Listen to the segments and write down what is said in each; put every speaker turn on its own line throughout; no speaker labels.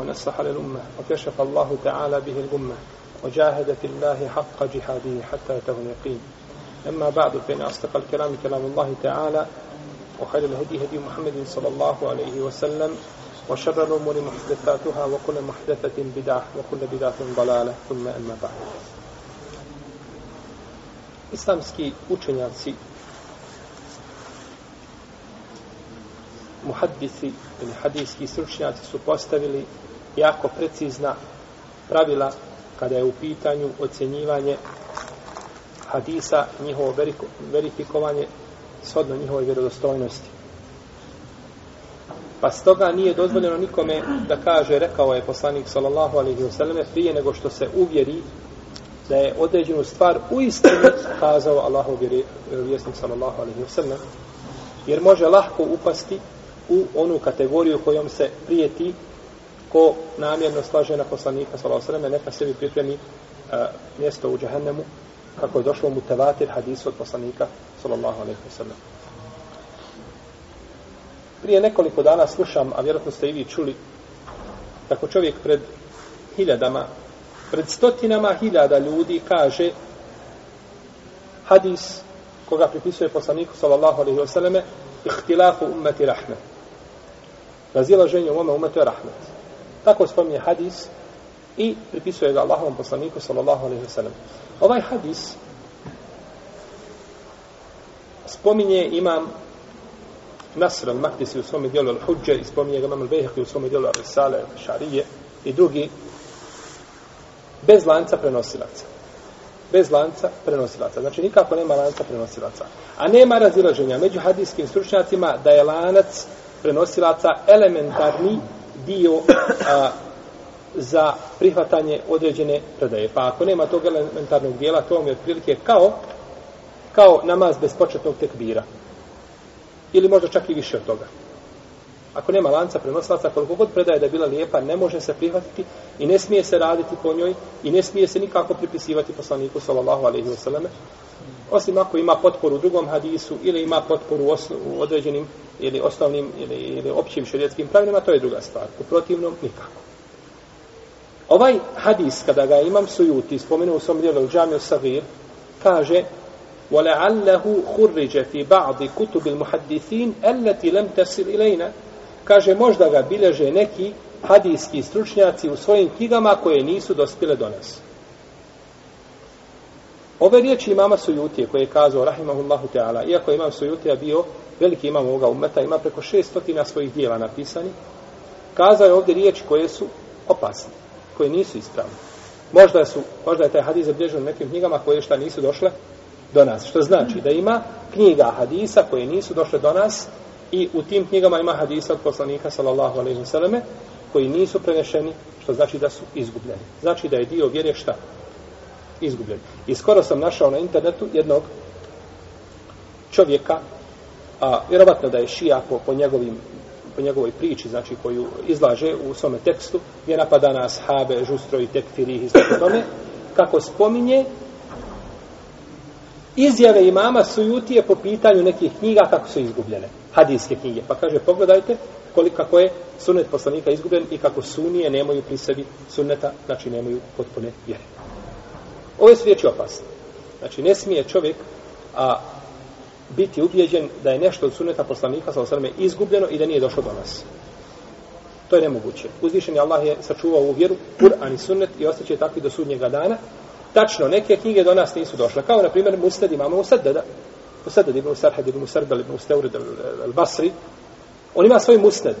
ونصح للأمة وكشف الله تعالى به الأمة وجاهد في الله حق جهاده حتى أتاه اليقين. أما بعد فإن أصدق الكلام كلام الله تعالى وخير الهدي هدي محمد صلى الله عليه وسلم وشر الأمور محدثاتها وكل محدثة بدعة وكل بدعة ضلالة ثم أما بعد. islamski učenjaci muhaddisi ili hadijski stručnjaci su postavili jako precizna pravila kada je u pitanju ocjenjivanje hadisa, njihovo verifikovanje shodno njihovoj vjerodostojnosti. Pa stoga nije dozvoljeno nikome da kaže, rekao je poslanik sallallahu alaihi wasallam, prije nego što se uvjeri da je određenu stvar u istinu kazao Allahov vjesnik sallallahu alaihi wasallam, jer može lahko upasti u onu kategoriju kojom se prijeti ko namjerno slaže na poslanika sallallahu alaihi wasallam, neka sebi pripremi a, mjesto u džehennemu kako je došlo mu tevatir hadisu od poslanika sallallahu alejhi ve sellem. Prije nekoliko dana slušam, a vjerojatno ste i vi čuli, kako čovjek pred hiljadama, pred stotinama hiljada ljudi kaže hadis koga pripisuje poslaniku sallallahu alejhi ve selleme ihtilafu ummeti rahmet. Razilaženje u ome umetu je rahmet. Tako spominje hadis i pripisuje ga Allahovom poslaniku sallallahu alaihi wasallam. Ovaj hadis spominje imam Nasr al-Mahdisi u svome dijelu al-Hudže i spominje ga imam al-Bejhaki u svome dijelu al-Risale, al-Šarije i drugi bez lanca prenosilaca. Bez lanca prenosilaca. Znači nikako nema lanca prenosilaca. A nema razilaženja među hadijskim stručnjacima da je lanac prenosilaca elementarni dio a, za prihvatanje određene predaje. Pa ako nema tog elementarnog dijela, to vam je otprilike kao kao namaz bez početnog tekbira. Ili možda čak i više od toga. Ako nema lanca prenoslaca, koliko god predaje da je bila lijepa, ne može se prihvatiti i ne smije se raditi po njoj i ne smije se nikako pripisivati poslaniku sallallahu alaihi wa sallam Osim ako ima potporu u drugom hadisu ili ima potporu u određenim ili osnovnim ili, ili općim šerijetskim pravilima, to je druga stvar. U protivnom, nikako. Ovaj hadis, kada ga imam sujuti, spomenuo u svom dijelu Džamio Savir, kaže وَلَعَلَّهُ خُرِّجَ فِي بَعْضِ كُتُبِ الْمُحَدِّثِينَ الَّتِ لَمْ تَسِرْ إِلَيْنَا kaže možda ga bileže neki hadijski stručnjaci u svojim knjigama koje nisu dospjele do nas. Ove riječi imama Sujutije koje je kazao Rahimahullahu Teala, iako imam Sujutija bio veliki imam ovoga umeta, ima preko šestotina svojih dijela napisani, kazao je ovdje riječi koje su opasne, koje nisu ispravne. Možda, su, možda je taj hadis zabilježen u nekim knjigama koje šta nisu došle do nas. Što znači da ima knjiga hadisa koje nisu došle do nas i u tim knjigama ima hadisa od poslanika sallallahu alaihi wa sallame koji nisu prenešeni, što znači da su izgubljeni. Znači da je dio vjere šta? Izgubljen. I skoro sam našao na internetu jednog čovjeka, a vjerovatno da je šija po, po, njegovim, po njegovoj priči, znači koju izlaže u svome tekstu, gdje napada na ashabe, žustro i tekfirih i tome, kako spominje izjave imama Sujutije po pitanju nekih knjiga kako su izgubljene. Hadijske knjige. Pa kaže, pogledajte koliko kako je sunet poslanika izgubljen i kako sunije nemaju pri sebi sunneta, znači nemaju potpune vjere. Ove su riječi opasne. Znači, ne smije čovjek a, biti ubijeđen da je nešto od sunneta poslanika sa osrme izgubljeno i da nije došlo do nas. To je nemoguće. Uzvišeni Allah je sačuvao u vjeru, Kur'an i sunnet i ostaće takvi do sudnjega dana, Tačno, neke knjige do nas nisu došle. Kao, na primjer, Musnad imamo Musaddada. Musaddad ibn Sarhad ibn Sardal ibn Steurid al-Basri. On ima svoj Musnad.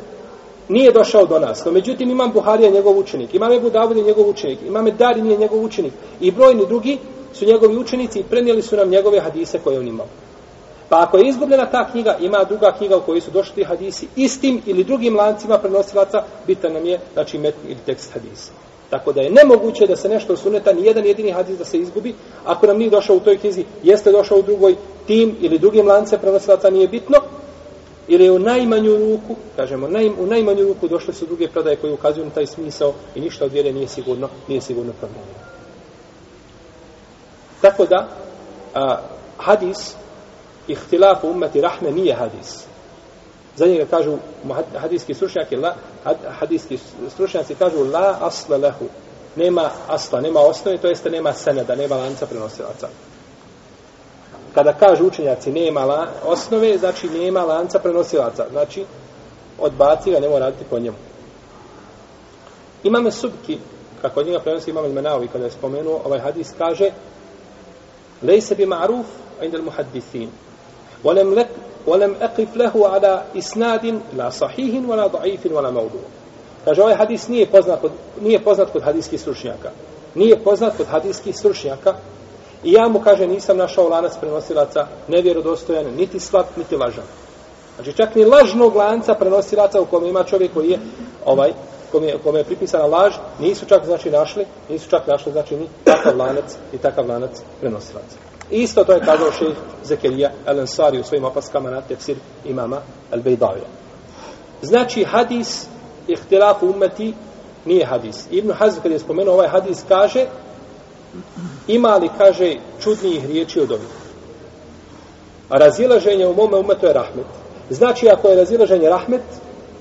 Nije došao do nas. No, međutim, imam Buharija njegov učenik. Imam Ebu Davud je njegov učenik. Imam Dari nije njegov učenik. I brojni drugi su njegovi učenici i prenijeli su nam njegove hadise koje on imao. Pa ako je izgubljena ta knjiga, ima druga knjiga u kojoj su došli ti hadisi istim ili drugim lancima prenosilaca, bitan nam je, znači, met ili tekst hadisa. Tako da je nemoguće da se nešto suneta, ni jedan jedini hadis da se izgubi, ako nam nije došao u toj knjizi, jeste došao u drugoj tim ili drugim lance prenosilaca, nije bitno, ili je u najmanju ruku, kažemo, naj, u najmanju ruku došle su druge predaje koje ukazuju na taj smisao i ništa od vjere nije sigurno, nije sigurno promijenio. Tako da, a, hadis, ihtilaf u umeti rahme nije hadis. Za njega kažu hadijski stručnjaki, la, hadijski stručnjaci kažu la asla lehu. Nema asla, nema osnove, to jeste nema seneda, nema lanca prenosilaca Kada kažu učenjaci nema la, osnove, znači nema lanca prenosilaca. Znači, odbaci ga, nema raditi po njemu. Imame subki, kako od njega prenosi imam Menavi, kada je spomenuo, ovaj hadis kaže lejse bi ma'ruf inda al-muhaddisin. Volem lek ولم أقف له على إسناد لا صحيح ولا ضعيف ولا موضوع Kaže, ovaj hadis nije poznat kod, nije poznat kod hadijskih stručnjaka. Nije poznat kod hadijskih stručnjaka. I ja mu, kaže, nisam našao lanac prenosilaca nevjerodostojan, niti slab, niti lažan. Znači, čak ni lažnog lanca prenosilaca u kome ima čovjek koji je, ovaj, kome je, kome je pripisana laž, nisu čak, znači, našli, nisu čak našli, znači, ni takav lanac i takav lanac prenosilaca. Isto to je kazao šejh Zekerija El-Ansari u svojim opaskama na tefsir imama Al-Bejdavija. Znači, hadis ihtilaf ummeti nije hadis. Ibn Hazm, kada je spomenuo ovaj hadis, kaže ima li, kaže, čudnijih riječi od ovih. A razilaženje u mome umetu je rahmet. Znači, ako je razilaženje rahmet,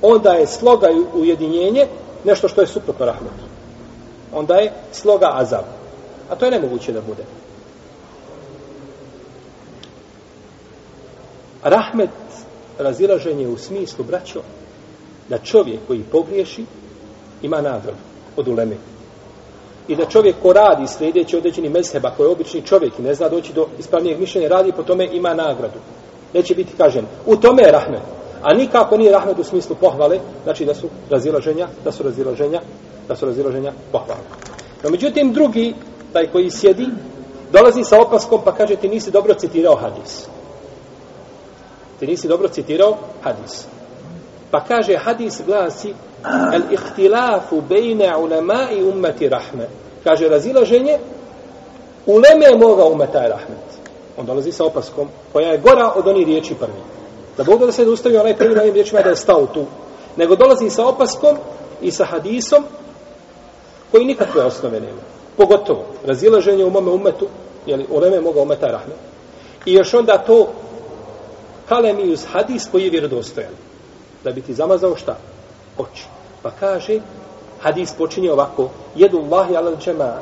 onda je sloga i ujedinjenje nešto što je suprotno rahmetu. Onda je sloga azab. A to je nemoguće da bude. Rahmet razilaženje u smislu, braćo, da čovjek koji pogriješi ima nagradu od uleme. I da čovjek ko radi sljedeći određeni mezheba koji je obični čovjek i ne zna doći do ispravnijeg mišljenja, radi po tome ima nagradu. Neće biti kažen. U tome je rahmet. A nikako nije rahmet u smislu pohvale, znači da su razilaženja, da su razilaženja, da su razilaženja pohvale. No, međutim, drugi, taj koji sjedi, dolazi sa opaskom pa kaže ti nisi dobro citirao hadis. Ti nisi dobro citirao hadis. Pa kaže hadis glasi el ihtilafu bejne ulema i ummeti rahme. Kaže razilaženje uleme moga umeta je rahmet. On dolazi sa opaskom koja je gora od onih riječi prvi. Da Bog da se ustavio onaj prvi na ovim riječima da je stao tu. Nego dolazi sa opaskom i sa hadisom koji nikakve osnove nema. Pogotovo razilaženje u mome umetu, jeli, uleme moga umeta je rahmet. I još onda to kalemi uz hadis koji je vjerodostojan. Da bi ti zamazao šta? Oči. Pa kaže, hadis počinje ovako, jedu Allahi ala džema,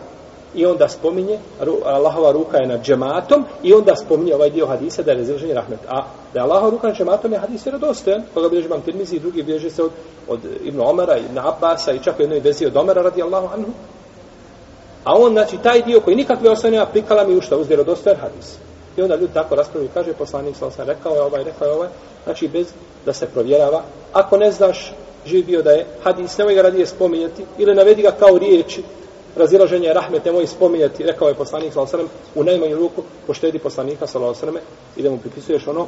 i onda spominje, Allahova ruka je nad džematom, i onda spominje ovaj dio hadisa da je razreženje rahmet. A da je Allahova ruka nad džematom je hadis vjerodostojan, koga bilježi vam tirmizi i drugi bilježi se od, od Ibn Omara i Abbasa i čak u jednoj vezi od Omara radi Allahu anhu. A on, znači, taj dio koji nikakve osnovne nema, prikala mi u uz vjerodostojan hadis. I onda ljudi tako raspravljaju, kaže poslanik sam sam rekao je ovaj, rekao je ovaj, znači bez da se provjerava. Ako ne znaš, živ bio da je hadis, nemoj ga radije spominjati, ili navedi ga kao riječi, razilaženje rahmet, nemoj spominjati, rekao je poslanik sa sam, u najmanju ruku poštedi poslanika sa sam, i da mu pripisuješ ono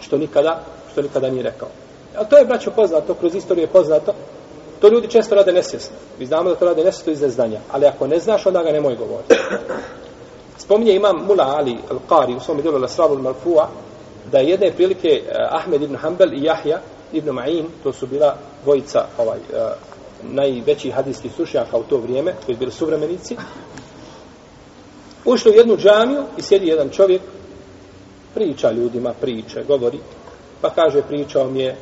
što nikada, što nikada nije rekao. A to je, braćo, poznato, kroz istoriju je poznato, to ljudi često rade nesvjesno. Mi znamo da to rade nesvjesno iz neznanja, ali ako ne znaš, onda ga nemoj govoriti. Spominje imam Mula Ali Al-Qari u svom dijelu Lasravu Al-Marfu'a da je jedne prilike eh, Ahmed ibn Hanbal i Jahja ibn Ma'in, to su bila dvojica ovaj, uh, najveći hadijski slušnjaka u to vrijeme, koji bili suvremenici, ušli u jednu džamiju i sjedi jedan čovjek, priča ljudima, priče, govori, pa kaže, pričao mi je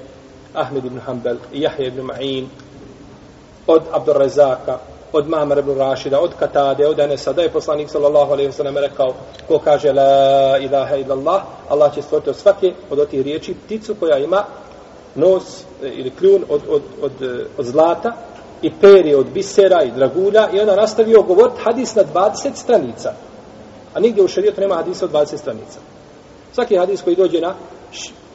Ahmed ibn Hanbel i ibn Ma'in od Abdurrazaka, od Mamar ibn Rašida, od Katade, od Enesa, da je poslanik sallallahu alaihi wasallam rekao, ko kaže la ilaha illallah, Allah će stvoriti od svake od otih riječi pticu koja ima nos e, ili kljun od, od, od, e, od zlata i peri od bisera i dragulja i ona nastavio govoriti hadis na 20 stranica. A nigdje u šarijetu nema hadisa od 20 stranica. Svaki hadis koji dođe na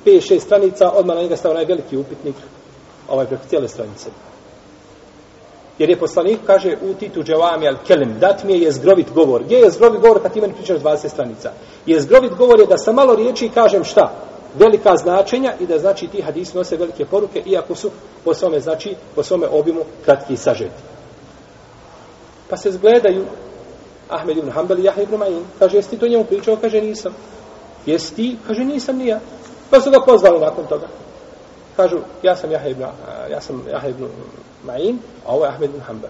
5-6 stranica, odmah na njega stava onaj veliki upitnik ovaj preko cijele stranice. Jer je poslanik, kaže, u titu džavami al kelem, dat mi je jezgrovit govor. Gdje je jezgrovit govor kad ti meni pričaš 20 stranica? Jezgrovit govor je da sa malo riječi kažem šta? Velika značenja i da znači ti hadisi nose velike poruke, iako su po svome, znači, po svome obimu kratki i sažeti. Pa se zgledaju Ahmed ibn Hanbal i Jahja ibn Ma'in. Kaže, jesi ti to njemu pričao? Kaže, nisam. Jesi ti? Kaže, nisam nija. Pa su ga pozvali nakon toga. Kažu, ja sam Jahja ibn, ja sam Jahja ibn Ma'in, a ovo je Ahmed ibn Hanbal.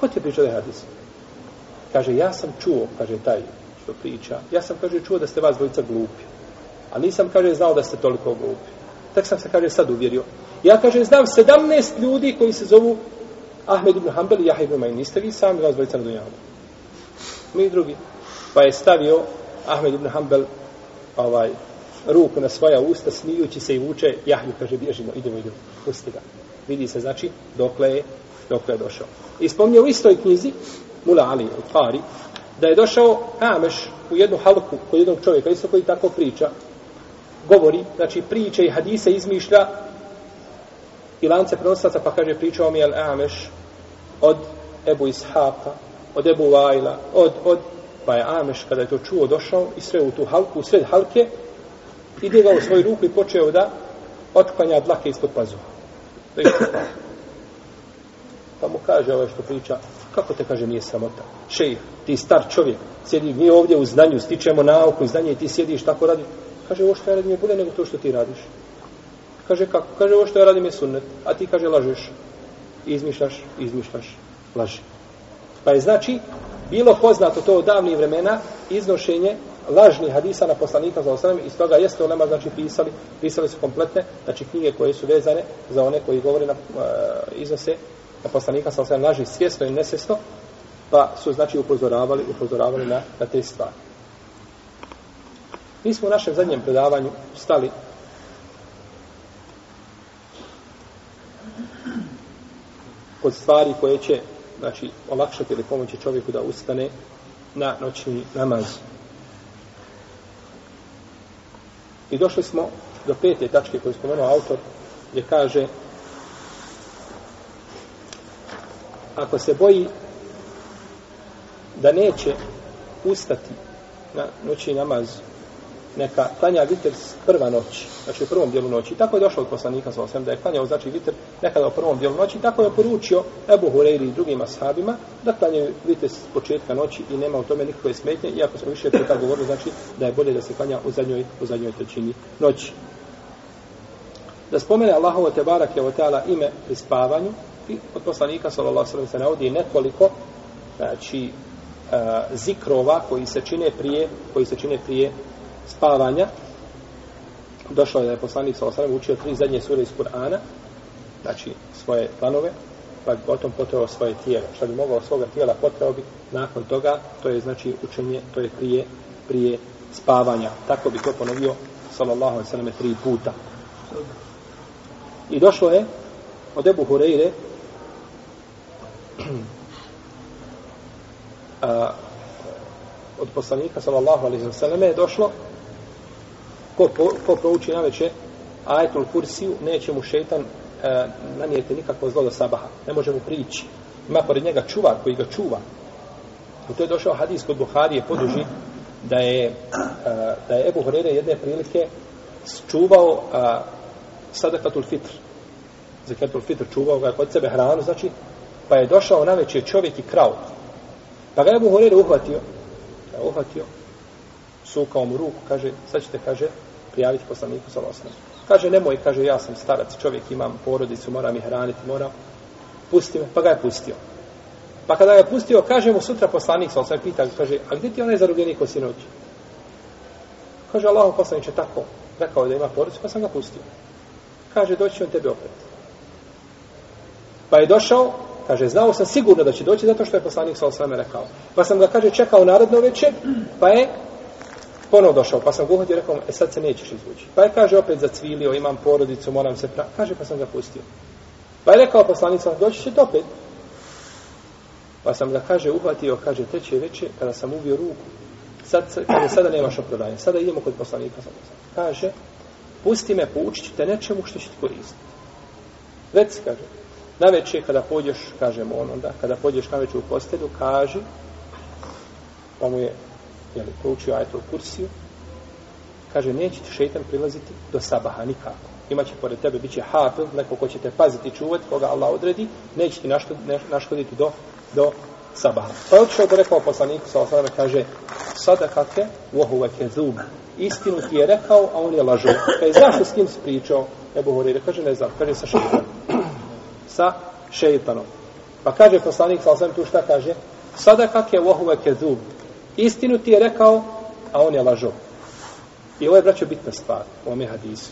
Ko ti je pričao da je hadis? Kaže, ja sam čuo, kaže taj što priča, ja sam, kaže, čuo da ste vas dvojica glupi. A nisam, kaže, znao da ste toliko glupi. Tak sam se, kaže, sad uvjerio. Ja, kaže, znam 17 ljudi koji se zovu Ahmed ibn Hanbel i Jahja ibn Ma'in. Niste vi sami vas dvojica na dunjavu. Mi drugi. Pa je stavio Ahmed ibn Hanbel ovaj, ruku na svoja usta, smijući se i vuče, Jahju kaže, bježimo, idemo, idemo, pusti ga. Vidi se, znači, dokle je, dokle je došao. I spomnio u istoj knjizi, Mula Ali, u da je došao Ameš u jednu halku kod jednog čovjeka, isto koji tako priča, govori, znači priče i hadise izmišlja i lance prenosaca, pa kaže, pričao mi je Ameš od Ebu Ishaqa, od Ebu Vajla, od, od, pa je Ameš kada je to čuo došao i sve u tu halku, u sred halke, ide ga u svoju ruku i počeo da otklanja dlake ispod pazuha. Pa mu kaže ovaj što priča, kako te kaže nije samota? Šejh, ti star čovjek, sjedi mi ovdje u znanju, stičemo nauku i znanje i ti sjediš tako radi. Kaže, ovo što ja radim je bolje nego to što ti radiš. Kaže, kako? Kaže, ovo što ja radim je sunnet, a ti kaže, lažeš. Izmišljaš, izmišljaš, laži. Pa je znači, bilo poznato to od davnih vremena, iznošenje lažnih hadisa na poslanika za osanem, iz toga jeste ulema, znači, pisali, pisali su kompletne, znači, knjige koje su vezane za one koji govore na, uh, iznose na poslanika sa osanem laži svjesno i nesvjesno, pa su, znači, upozoravali, upozoravali na, na te stvari. Mi smo u našem zadnjem predavanju stali kod stvari koje će znači olakšati ili pomoći čovjeku da ustane na noćni namaz. I došli smo do pete tačke koju spomenuo autor, gdje kaže ako se boji da neće ustati na noćni namaz neka klanja vitr prva noć, znači u prvom dijelu noći. Tako je došlo od poslanika sa osam da je klanjao znači vitr nekada u prvom dijelu noći. Tako je poručio Ebu Hureyri i drugim ashabima da klanjaju vitr s početka noći i nema u tome nikakve smetnje. Iako smo više puta govorili znači da je bolje da se klanja u zadnjoj, u zadnjoj trećini noći. Da spomene Allahovo te barak je teala ime pri spavanju i od poslanika sallallahu sallam se navodi nekoliko znači uh, zikrova koji se čine prije koji se čine prije spavanja. Došao je da je poslanik sa osanem učio tri zadnje sure iz Kur'ana znači svoje planove pa bi potom potreo svoje tijelo. Što bi mogao svoga tijela potreo bi nakon toga to je znači učenje to je prije prije spavanja. Tako bi to ponovio sallallahu alaihi sallam tri puta. I došlo je od Ebu Hureyre a, od poslanika sallallahu alaihi sallam je došlo ko, po, ko prouči na veće ajetul kursiju, neće mu šeitan e, nanijeti nikakvo zlo do sabaha. Ne može mu prići. Ima pored njega čuvar koji ga čuva. U to je došao hadis kod Buharije poduži da je, e, da je Ebu Horeire jedne prilike čuvao a, sadakatul fitr. Zakatul fitr čuvao ga kod sebe hranu, znači, pa je došao na veće čovjek i krao. Pa ga je Ebu Horeire uhvatio, e, uhvatio, sukao mu ruku, kaže, sad ćete, kaže, prijaviti poslaniku sa osnovom. Kaže, nemoj, kaže, ja sam starac, čovjek, imam porodicu, moram ih hraniti, moram, pusti me, pa ga je pustio. Pa kada je pustio, kaže mu sutra poslanik sa osnovom, pita, kaže, a gdje ti onaj zarobljenik o sinoć? Kaže, Allah poslaniče, tako, rekao da ima porodicu, pa sam ga pustio. Kaže, doći on tebe opet. Pa je došao, kaže, znao sam sigurno da će doći zato što je poslanik sa osnovom rekao. Pa sam ga, kaže, čekao naredno večer, pa je Ponovo došao, pa sam guhati i rekao, e sad se nećeš izvući. Pa je kaže opet zacvilio, imam porodicu, moram se pra... Kaže, pa sam ga pustio. Pa je rekao poslanica, doći će opet. Pa sam ga, kaže, uhvatio, kaže, treće veče, kada sam uvio ruku, sad, kaže, sada nemaš opravdanje, sada idemo kod poslanika. Kaže, pusti me, poučit ću te nečemu što će ti koristiti. Reci, kaže, na večer kada pođeš, kažemo on onda, kada pođeš na večer u postelju, kaže, pa mu je jel, proučio ajetul kursiju, kaže, neće ti šeitan prilaziti do sabaha nikako. Imaće pored tebe, bit će hafil, neko ko će te paziti i čuvati, koga Allah odredi, neće ti naškoditi do, do sabaha. Pa je otišao da rekao poslaniku, sa osadama, kaže, sadakake, vohuve kezub. Istinu ti je rekao, a on je lažo. Kaže, znaš s kim si pričao? Ebu Horeire, kaže, ne znam, kaže, sa šeitanom. Sa šeitanom. Pa kaže poslanik, sa osadama, tu šta kaže? Sadakake, vohuve kezub. Istinu ti je rekao, a on je lažo. I ovo je, braćo, bitna stvar u ome hadisu.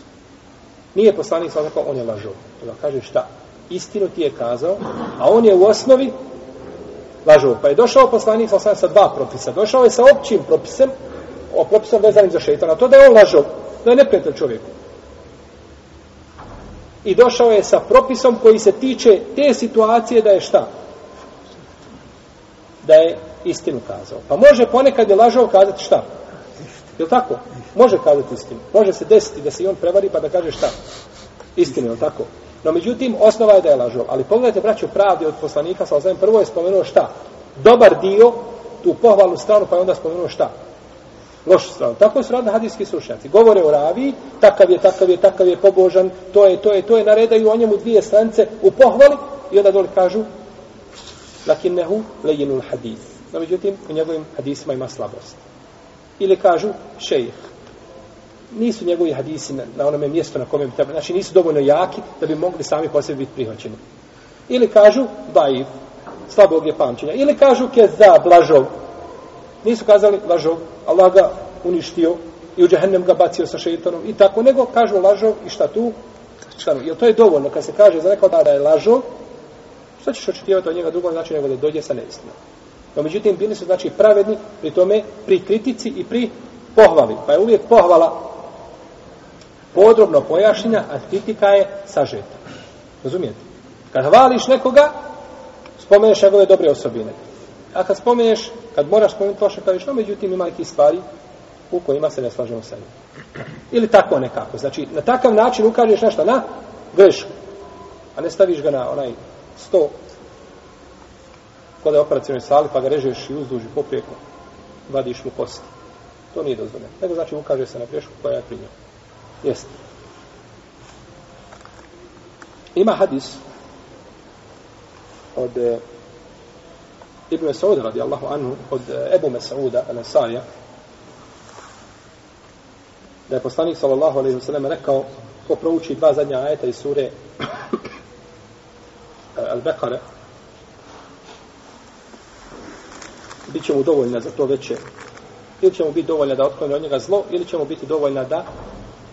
Nije poslanik, sa rekao, on je lažo. Da kaže šta? Istinu ti je kazao, a on je u osnovi lažo. Pa je došao poslanik sa, sa dva propisa. Došao je sa općim propisem, o propisom vezanim za šeitana. To da je on lažo, da je neprijatelj čovjeku. I došao je sa propisom koji se tiče te situacije da je šta? Da je istinu kazao. Pa može ponekad je lažao kazati šta? Je tako? Može kazati istinu. Može se desiti da se i on prevari pa da kaže šta? Istinu, je tako? No, međutim, osnova je da je lažao. Ali pogledajte, braću, pravdi od poslanika, sa ozavim, prvo je spomenuo šta? Dobar dio, tu pohvalnu stranu, pa je onda spomenuo šta? Lošu stranu. Tako su radili hadijski slušnjaci. Govore o ravi, takav je, takav je, takav je, pobožan, to je, to je, to je, naredaju o njemu dvije strance u pohvali i onda dole kažu lakinnehu lejinul hadis. No, međutim, u njegovim hadisima ima slabost. Ili kažu šejih nisu njegovi hadisi na, na onome mjestu na kome bi trebali, znači nisu dovoljno jaki da bi mogli sami po sebi biti prihvaćeni. Ili kažu daif, slabog je pamćenja. Ili kažu keza, blažov. Nisu kazali lažov, Allah ga uništio i u džahennem ga bacio sa šeitanom i tako, nego kažu lažov i šta tu? Šta, jer to je dovoljno, kad se kaže za neko da je lažov, što ćeš očekivati od njega drugo, znači nego da dođe sa neistinom. No, međutim, bili su znači pravedni pri tome, pri kritici i pri pohvali. Pa je uvijek pohvala podrobno pojašnjena, a kritika je sažeta. Razumijete? Kad hvališ nekoga, spomeneš njegove dobre osobine. A kad spomeneš, kad moraš spomenuti loše, kažeš, no, međutim, ima neki stvari u kojima se ne slažemo sa njim. Ili tako nekako. Znači, na takav način ukažeš nešto na grešku. A ne staviš ga na onaj sto kod je operacijnoj sali, pa ga režeš i uzduži poprijeko, vadiš mu kosti. To nije dozvoljeno. Nego znači ukaže se na grešku koja je pri njemu. Jeste. Ima hadis od e, Ibn Mas'uda radijallahu anhu od e, Ebu Mesauda al-Ansarija da je poslanik sallallahu alejhi ve sellem rekao ko prouči dva zadnja ajeta iz sure eh, Al-Baqara bit će mu dovoljna za to veće ili će mu biti dovoljna da otkloni od njega zlo ili će mu biti dovoljna da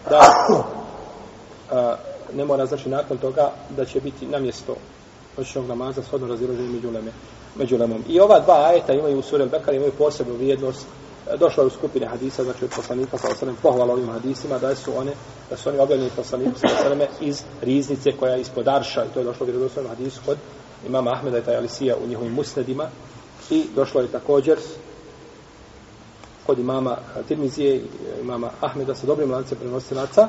da a, ne mora znači nakon toga da će biti na mjesto noćnog namaza shodno razilaženje među leme među lemom. I ova dva ajeta imaju u suri Al-Bekar, imaju posebnu vrijednost. Došlo je u skupine hadisa, znači od poslanika, sa osanem, pohvala ovim hadisima, da su one, da su oni objavljeni poslaniku, sa osanem, iz riznice koja je ispod Arša, i to je došlo u vjerodostojnom hadisu kod imama Ahmeda i Tajalisija u njihovim musnedima, i došlo je također kod imama Tirmizije i imama Ahmeda sa dobrim lancem prenosilaca,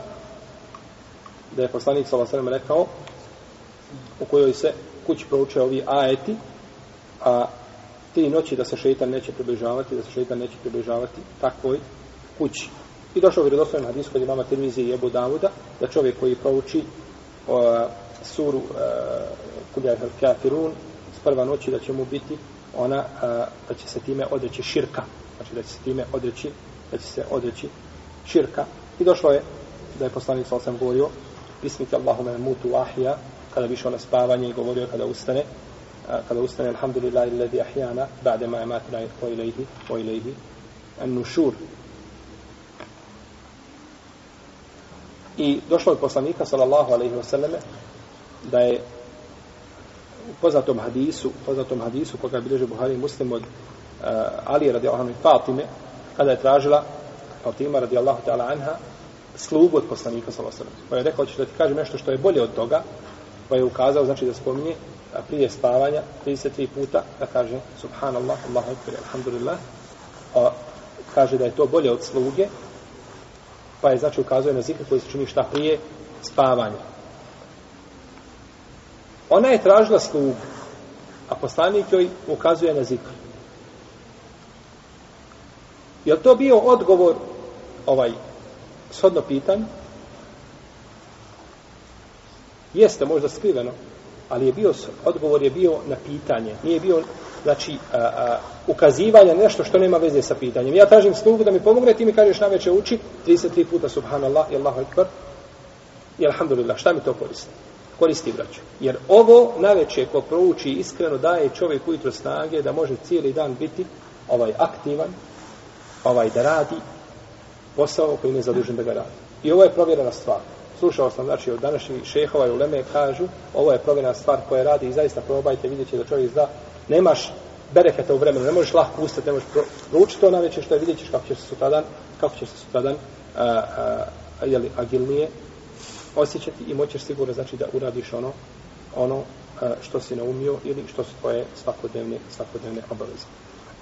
da je poslanik sa osanem rekao, u kojoj se kući prouče ovi aeti, a tri noći da se šeitan neće približavati, da se šeitan neće približavati takvoj kući. I došao vjerodostojno hadis kod imama Tirmizije i Ebu Davuda, da čovjek koji prouči o, suru uh, Kafirun s prva noći da će mu biti ona, a, da će se time odreći širka. Znači da će se time odreći, da će se odreći širka. I došlo je da je poslanik sa osam govorio Bismike Allahume mutu ahija kada bi išao na spavanje i govorio kada ustane kada ustane alhamdulillah alladhi ahijana ba'de ma amatna wa ilayhi wa ilayhi an-nushur i došlo je poslanika sallallahu alejhi ve selleme da je poznatom hadisu poznatom hadisu koga je bilježio Buhari muslim od eh, uh, Ali radijallahu anhu Fatime kada je tražila Fatima radijallahu ta'ala anha slugu od poslanika sallallahu alejhi ve pa je rekao da ti kažem nešto što je bolje od toga? Pa je ukazao znači da spominje prije spavanja 33 puta da kaže subhanallah, Allahu ekber, alhamdulillah. A, kaže da je to bolje od sluge pa je znači ukazuje na zikr koji se čini šta prije spavanja ona je tražila slugu a poslanik joj ukazuje na zikr je to bio odgovor ovaj shodno pitanje jeste možda skriveno ali je bio, odgovor je bio na pitanje. Nije bio, znači, a, a, ukazivanje nešto što nema veze sa pitanjem. Ja tražim slugu da mi pomogne, ti mi kažeš na večer uči 33 puta subhanallah i Allahu akbar i alhamdulillah. Šta mi to koristi? Koristi, braću. Jer ovo na ko prouči iskreno daje čovjek ujutro snage da može cijeli dan biti ovaj aktivan, ovaj da radi posao koji je zadužen da ga radi. I ovo je provjerena stvar. Slušao sam, znači, od današnjih šehova i uleme kažu, ovo je provjerena stvar koja radi i zaista probajte, vidjet će da čovjek zna, nemaš bereketa u vremenu, ne možeš lahko ustati, ne možeš proučiti to na večer što je, vidjet ćeš kako će se sutradan, kako će se sutradan a, a, a, jeli, agilnije osjećati i moćeš sigurno, znači, da uradiš ono, ono e, što si naumio ili što su tvoje svakodnevne, svakodnevne obaveze.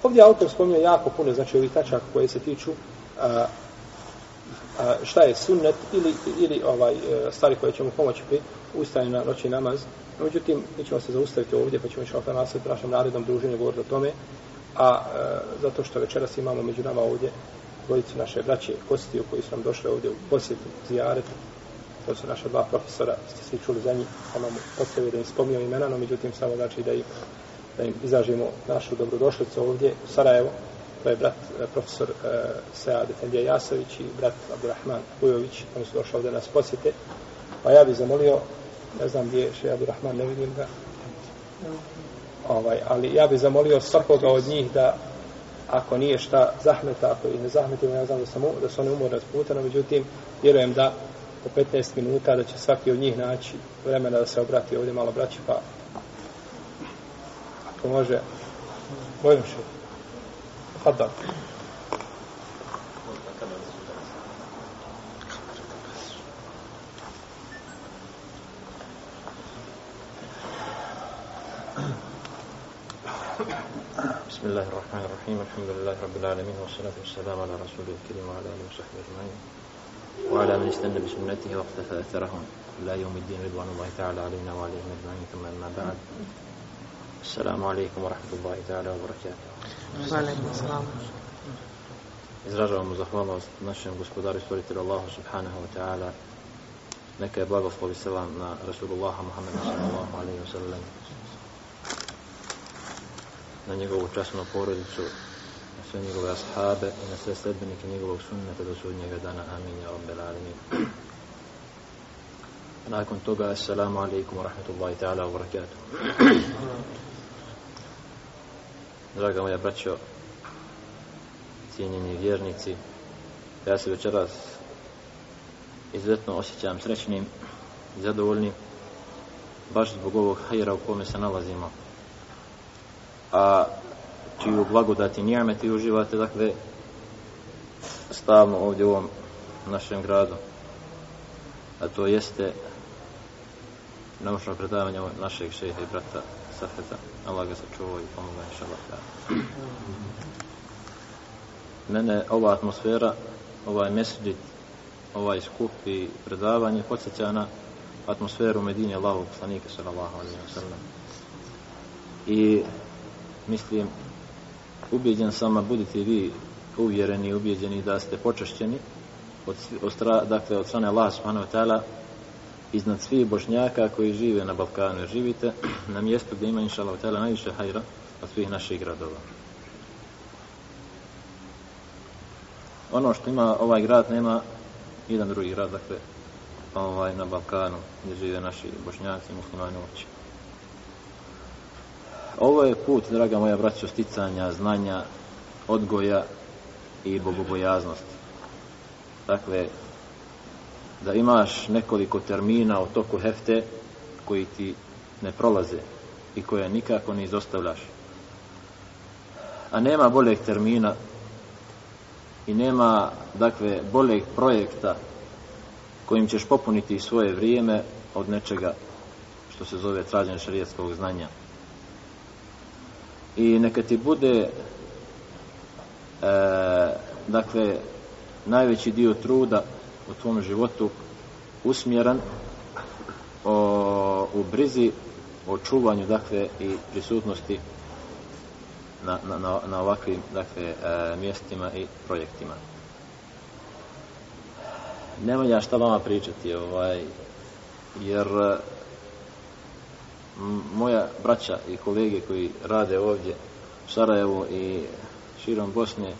Ovdje autor spominje jako puno, znači, ovih tačaka koje se tiču a, a, šta je sunnet ili, ili ovaj stvari koje ćemo pomoći pri ustajanju na noći namaz. No, međutim, mi ćemo se zaustaviti ovdje, pa ćemo išao na nas našem narednom druženju govoriti o tome. A e, zato što večeras imamo među nama ovdje dvojicu naše braće Kostiju koji su nam došli ovdje u posjetu zijaretu. To su naša dva profesora, ste svi čuli za njih, ono mu postavio da im spomnio imena, no međutim samo znači da im, da im izražimo našu dobrodošlicu ovdje u Sarajevo, to je brat eh, profesor e, Sead Efendija Jasović i brat Abdurrahman Ujović, oni su došli ovdje nas posjete. Pa ja bih zamolio, ne znam gdje je še Abdurrahman, ne vidim ga. Ovaj, ali ja bih zamolio svakoga od njih da ako nije šta zahmeta, ako ih ne zahmetimo, ja znam da, sam, da su oni umorni puta, no međutim, vjerujem da po 15 minuta da će svaki od njih naći vremena da se obrati ovdje malo braći, pa ako može, bojim še. تفضل
بسم الله الرحمن الرحيم الحمد لله رب العالمين والصلاة والسلام على رسوله الكريم وعلى آله وصحبه أجمعين وعلى من استنى بسنته واقتفى أثرهم إلى يوم الدين رضوان الله تعالى علينا وعليهم أجمعين ثم أما بعد السلام عليكم ورحمة الله تعالى وبركاته Izražavamo zahvalnost našem gospodaru i stvoritelju Allahu subhanahu wa ta'ala. Neka je blagoslov i selam na Rasulullaha Muhammeda sallallahu alaihi wa sallam. Na njegovu časnu porodicu, na sve njegove ashabe i na sve sledbenike njegovog sunneta do sudnjega dana. Amin. Ja rabbel alamin. Nakon toga, assalamu alaikum wa rahmatullahi ta'ala wa barakatuh. Draga moja braćo, cijenjeni vjernici, ja se večeras izuzetno osjećam srećnim i zadovoljnim baš zbog ovog hajera u kome se nalazimo. A čiju blagodati nijameti uživate, dakle, stavno ovdje u ovom našem gradu. A to jeste naučno predavanje našeg šeha i brata Safeta. Allah ga sačuvao i pomoga inša Allah. Mene ova atmosfera, ovaj mesđid, ovaj skup i predavanje podsjeća na atmosferu Medine Allahog poslanika sallallahu alaihi wa sallam. I mislim, ubijeđen sam, a budite vi uvjereni i ubijeđeni da ste počašćeni od, od, dakle, od strane Allah subhanahu wa ta'ala iznad svih bošnjaka koji žive na Balkanu. Živite na mjestu gdje ima inša Allah najviše hajra od svih naših gradova. Ono što ima ovaj grad nema jedan drugi grad, dakle, ovaj, na Balkanu gdje žive naši bošnjaci i muslimani uopće. Ovo je put, draga moja braćo, sticanja, znanja, odgoja i bogobojaznosti. Dakle, da imaš nekoliko termina u toku hefte koji ti ne prolaze i koje nikako ne izostavljaš. A nema boljeg termina i nema, dakle, boljeg projekta kojim ćeš popuniti svoje vrijeme od nečega što se zove traženje šarijetskog znanja. I neka ti bude e, dakle najveći dio truda u tvom životu usmjeran o, u brizi o čuvanju dakle i prisutnosti na, na, na, ovakvim dakle e, mjestima i projektima. Nema ja šta vama pričati ovaj jer moja braća i kolege koji rade ovdje u Sarajevu i širom Bosne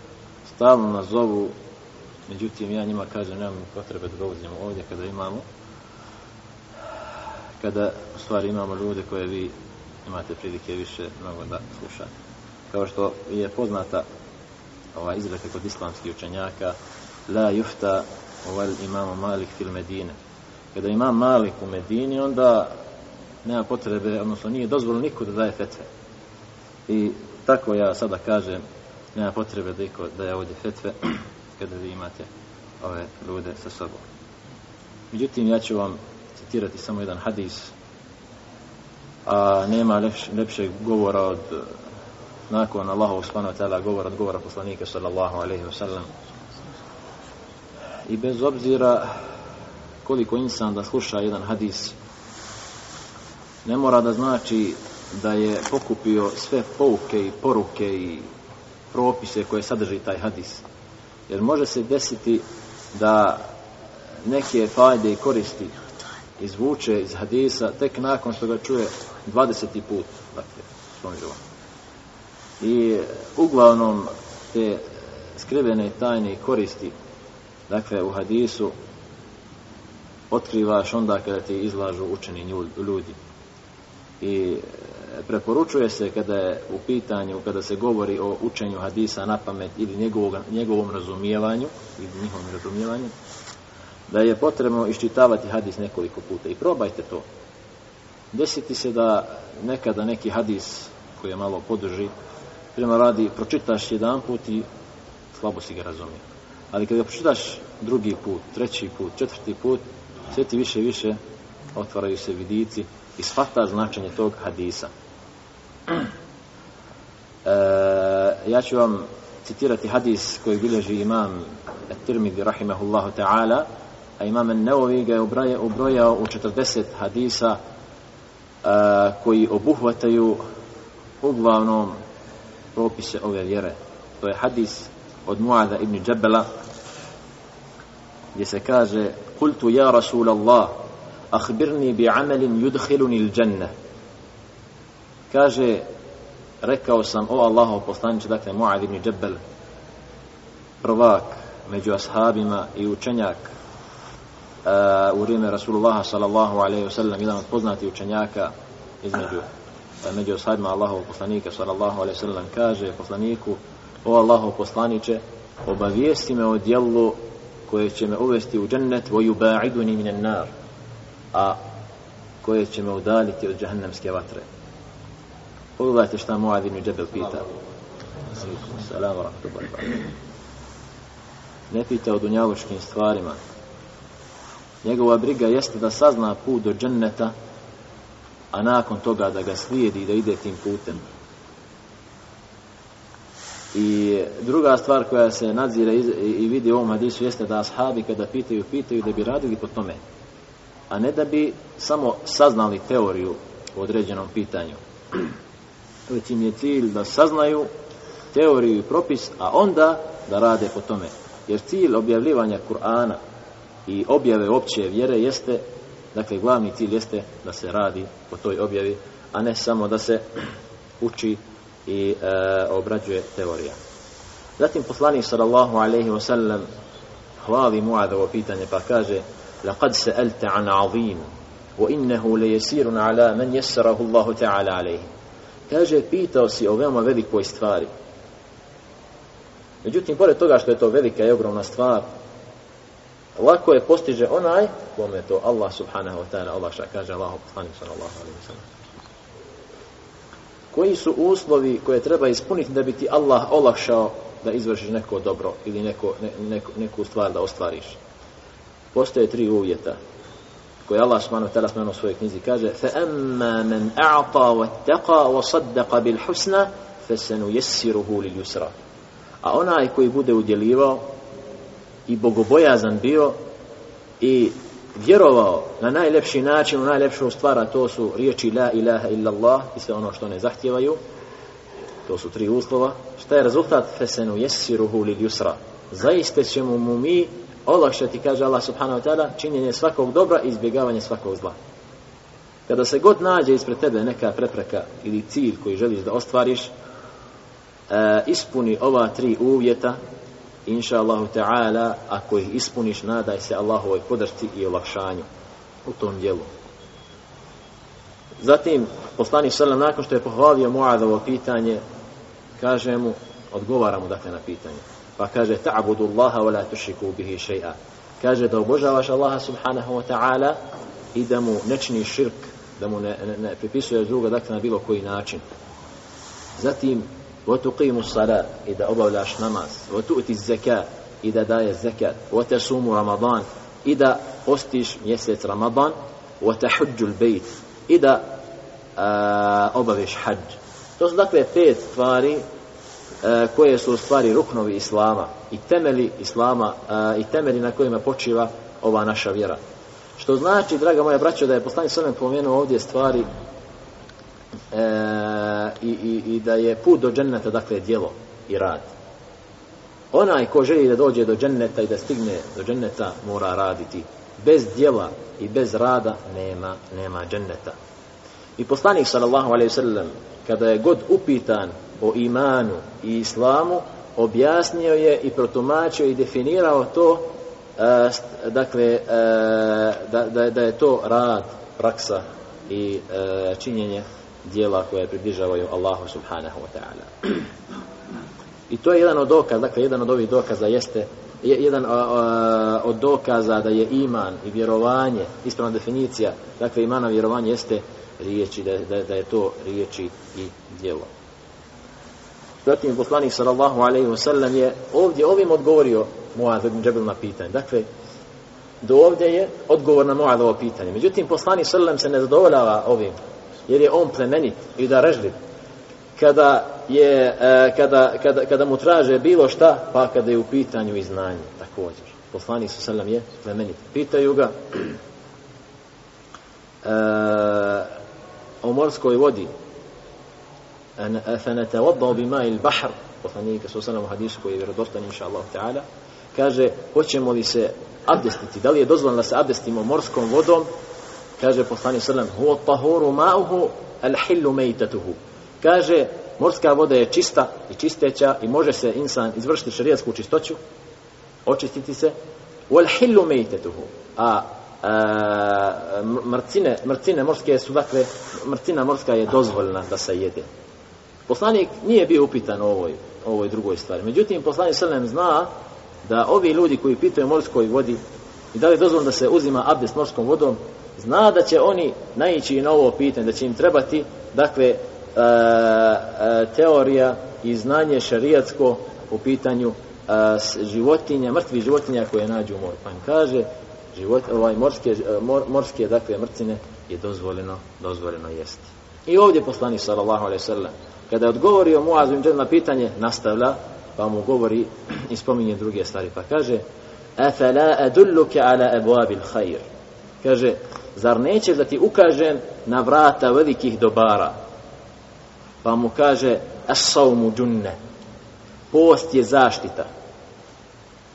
stalno nas zovu međutim ja njima kažem nemam potrebe da dolazimo ovdje kada imamo kada u stvari imamo ljude koje vi imate prilike više mnogo da slušate. Kao što je poznata ova izreka kod islamskih učenjaka la jufta ovaj imamo Malik fil Medine kada imam Malik u Medini onda nema potrebe, odnosno nije dozvoljeno niko da daje fetve. I tako ja sada kažem nema potrebe da iko daje ovdje fetve kada vi imate ove ljude sa sobom. Međutim ja ću vam citirati samo jedan hadis a nema lepš, lepšeg govora od nakon Allahu subhanahu wa ta'ala govora od govora poslanika sallallahu alaihi wa sallam. I bez obzira koliko insan da sluša jedan hadis ne mora da znači da je pokupio sve pouke i poruke i propise koje sadrži taj hadis jer može se desiti da neke fajde i koristi izvuče iz hadisa tek nakon što ga čuje 20. put dakle, spomenuo. i uglavnom te skrivene tajne i koristi dakle u hadisu otkrivaš onda kada ti izlažu učeni ljudi i e, preporučuje se kada je u pitanju kada se govori o učenju hadisa na pamet ili njegovog, njegovom razumijevanju ili njihovom razumijevanju da je potrebno iščitavati hadis nekoliko puta. I probajte to. Desiti se da nekada neki hadis koji je malo podrži prema radi pročitaš jedan put i slabo si ga razumije ali kada ga pročitaš drugi put, treći put, četvrti put sve ti više i više otvaraju se vidici i shvata značenje tog hadisa e, ja ću vam citirati hadis koji bilježi imam Tirmidhi rahimahullahu ta'ala a imam An-Nawawi ga je ubrojao u 40 hadisa a, koji obuhvataju uglavnom propise ove vjere. To je hadis od Muada ibn Džebela gdje se kaže Kultu ja Rasulallah Allah akhbirni bi amelin yudhiluni il dženne kaže rekao sam o Allaho poslaniče dakle Muad ibn Džebel prvak među ashabima i učenjak uh, u vrijeme Rasulullah sallallahu alaihi wa sallam jedan od poznati učenjaka između uh, među ashabima Allahov poslanika sallallahu alaihi wa sallam kaže poslaniku o Allahov poslaniče obavijesti me o dijelu koje će me uvesti u džennet vo yuba'iduni minan nar a koje će me udaliti od džahannamske vatre. Pogledajte šta Muad ibn Džebel pita. Salam wa rahmatullahi ne pita o dunjavučkim stvarima. Njegova briga jeste da sazna put do dženneta a nakon toga da ga slijedi da ide tim putem. I druga stvar koja se nadzira i vidi u ovom hadisu jeste da ashabi kada pitaju, pitaju da bi radili po tome a ne da bi samo saznali teoriju u određenom pitanju već im je cilj da saznaju teoriju i propis a onda da rade po tome jer cilj objavljivanja Kur'ana i objave opće vjere jeste, dakle glavni cilj jeste da se radi po toj objavi, a ne samo da se uči i e, obrađuje teorija. Zatim poslanik sallallahu alejhi wa sallam hvali Muadovo pitanje pa kaže لقد سألت عن عظيم وإنه ليسير على من يسره الله تعالى عليه kaže pitao si o veoma velikoj stvari međutim pored toga što je to velika i ogromna stvar lako je postiže onaj kome to Allah subhanahu wa ta'ala Allah šta kaže Allah poslanik sallallahu alaihi wa sallam koji su uslovi koje treba ispuniti da bi ti Allah olakšao da izvršiš neko dobro ili neko, ne, neko, neku stvar da ostvariš Postoje tri uvjeta koje Allah subhanahu wa ta'ala spomenuo u svojoj knjizi kaže fa amma man a'ta wa taqa wa saddaqa bil husna fa lil yusra a onaj koji bude udjelivao i bogobojazan bio i vjerovao na najlepši način, u najlepšu stvar, a to su riječi la ilaha illallah i sve ono što ne zahtjevaju, to su tri uslova. Šta je rezultat? Fesenu jesiruhu li ljusra. Zaiste ćemo mu mi olakšati, kaže Allah subhanahu wa ta'ala, činjenje svakog dobra i izbjegavanje svakog zla. kada se god nađe ispred tebe neka prepreka ili cilj koji želiš da ostvariš, e, ispuni ova tri uvjeta, inša Allahu ta'ala, ako ih ispuniš, nadaj se Allahovoj podršci i olakšanju u tom dijelu. Zatim, poslanik sallam, nakon što je pohvalio Muadovo pitanje, kaže mu, odgovara mu dakle na pitanje Pa kaže, ta'budu Allaha wa la tušiku bihi še'a. Kaže da obožavaš Allaha subhanahu wa ta'ala i da mu ne čini širk, da mu ne, ne, ne pripisuje druga, dakle na bilo koji način. Zatim, وتقيم الصلاة إذا أبولاش نماز وتؤتي الزكاة إذا داي الزكاة وتصوم رمضان إذا أستيش ميسيت رمضان وتحج البيت إذا أبوش حج To su dakle pet stvari e, koje su u stvari ruknovi Islama i temeli Islama e, i temeli na kojima počiva ova naša vjera. Što znači, draga moja braćo, da je poslanik Sallam pomenuo ovdje stvari e, i, i, i da je put do dženneta dakle djelo i rad. Onaj ko želi da dođe do dženneta i da stigne do dženneta mora raditi. Bez djela i bez rada nema nema dženneta. I poslanik sallallahu alejhi ve sellem kada je god upitan o imanu i islamu objasnio je i protumačio i definirao to uh, dakle e, da, da, da je to rad praksa i e, činjenje dijela koje približavaju Allahu subhanahu wa ta'ala. I to je jedan od dokaza, dakle jedan od ovih dokaza jeste jedan a, a, od dokaza da je iman i vjerovanje, ispravna definicija, dakle imana vjerovanje jeste riječi, da, da, da je to riječi i djelo. Zatim poslanik sallallahu alaihi ve sellem je ovdje ovim odgovorio Muaz ibn Džebel na pitanje. Dakle, do ovdje je odgovor na Muazovo pitanje. Međutim, poslanik sallam se ne zadovoljava ovim jer je on plemenit i da režljiv kada je e, kada, kada, kada mu traže bilo šta pa kada je u pitanju i znanje također poslanik sallallahu sallam je plemenit pitaju ga e, o morskoj vodi fenete odbao bi ma il bahr poslanika su sallam u hadisu koji je vjerodostan inša Allah ta'ala kaže hoćemo li se abdestiti? Da li je dozvoljeno da se abdestimo morskom vodom? Kaže poslanik sallam huwa tahuru ma'uhu al-hillu maytatuhu. Kaže morska voda je čista i čisteća i može se insan izvršiti šerijatsku čistoću očistiti se. Wal hillu maytatuhu. A, a mrcine mrcine morske su dakle mrcina morska je dozvoljena da se jede poslanik nije bio upitan o ovoj ovoj drugoj stvari međutim poslanik Selem zna da ovi ljudi koji pitaju morskoj vodi i da li je dozvoljeno da se uzima abdest morskom vodom zna da će oni naići na ovo pitanje, da će im trebati, dakle, e, e, teorija i znanje šarijatsko u pitanju e, životinja, mrtvi životinja koje nađu u moru. Pa im kaže, život, ovaj, morske, e, mor, morske, dakle, mrcine je dozvoljeno, dozvoljeno jesti. I ovdje poslani sallallahu alaihi sallam, kada je odgovorio Muazu im na pitanje, nastavlja, pa mu govori i spominje druge stvari, pa kaže, Afala adulluke ala abwabil khair. Kaže, zar nećeš da ti ukažem na vrata velikih dobara? Pa mu kaže, as-sawmu junne. Post je zaštita.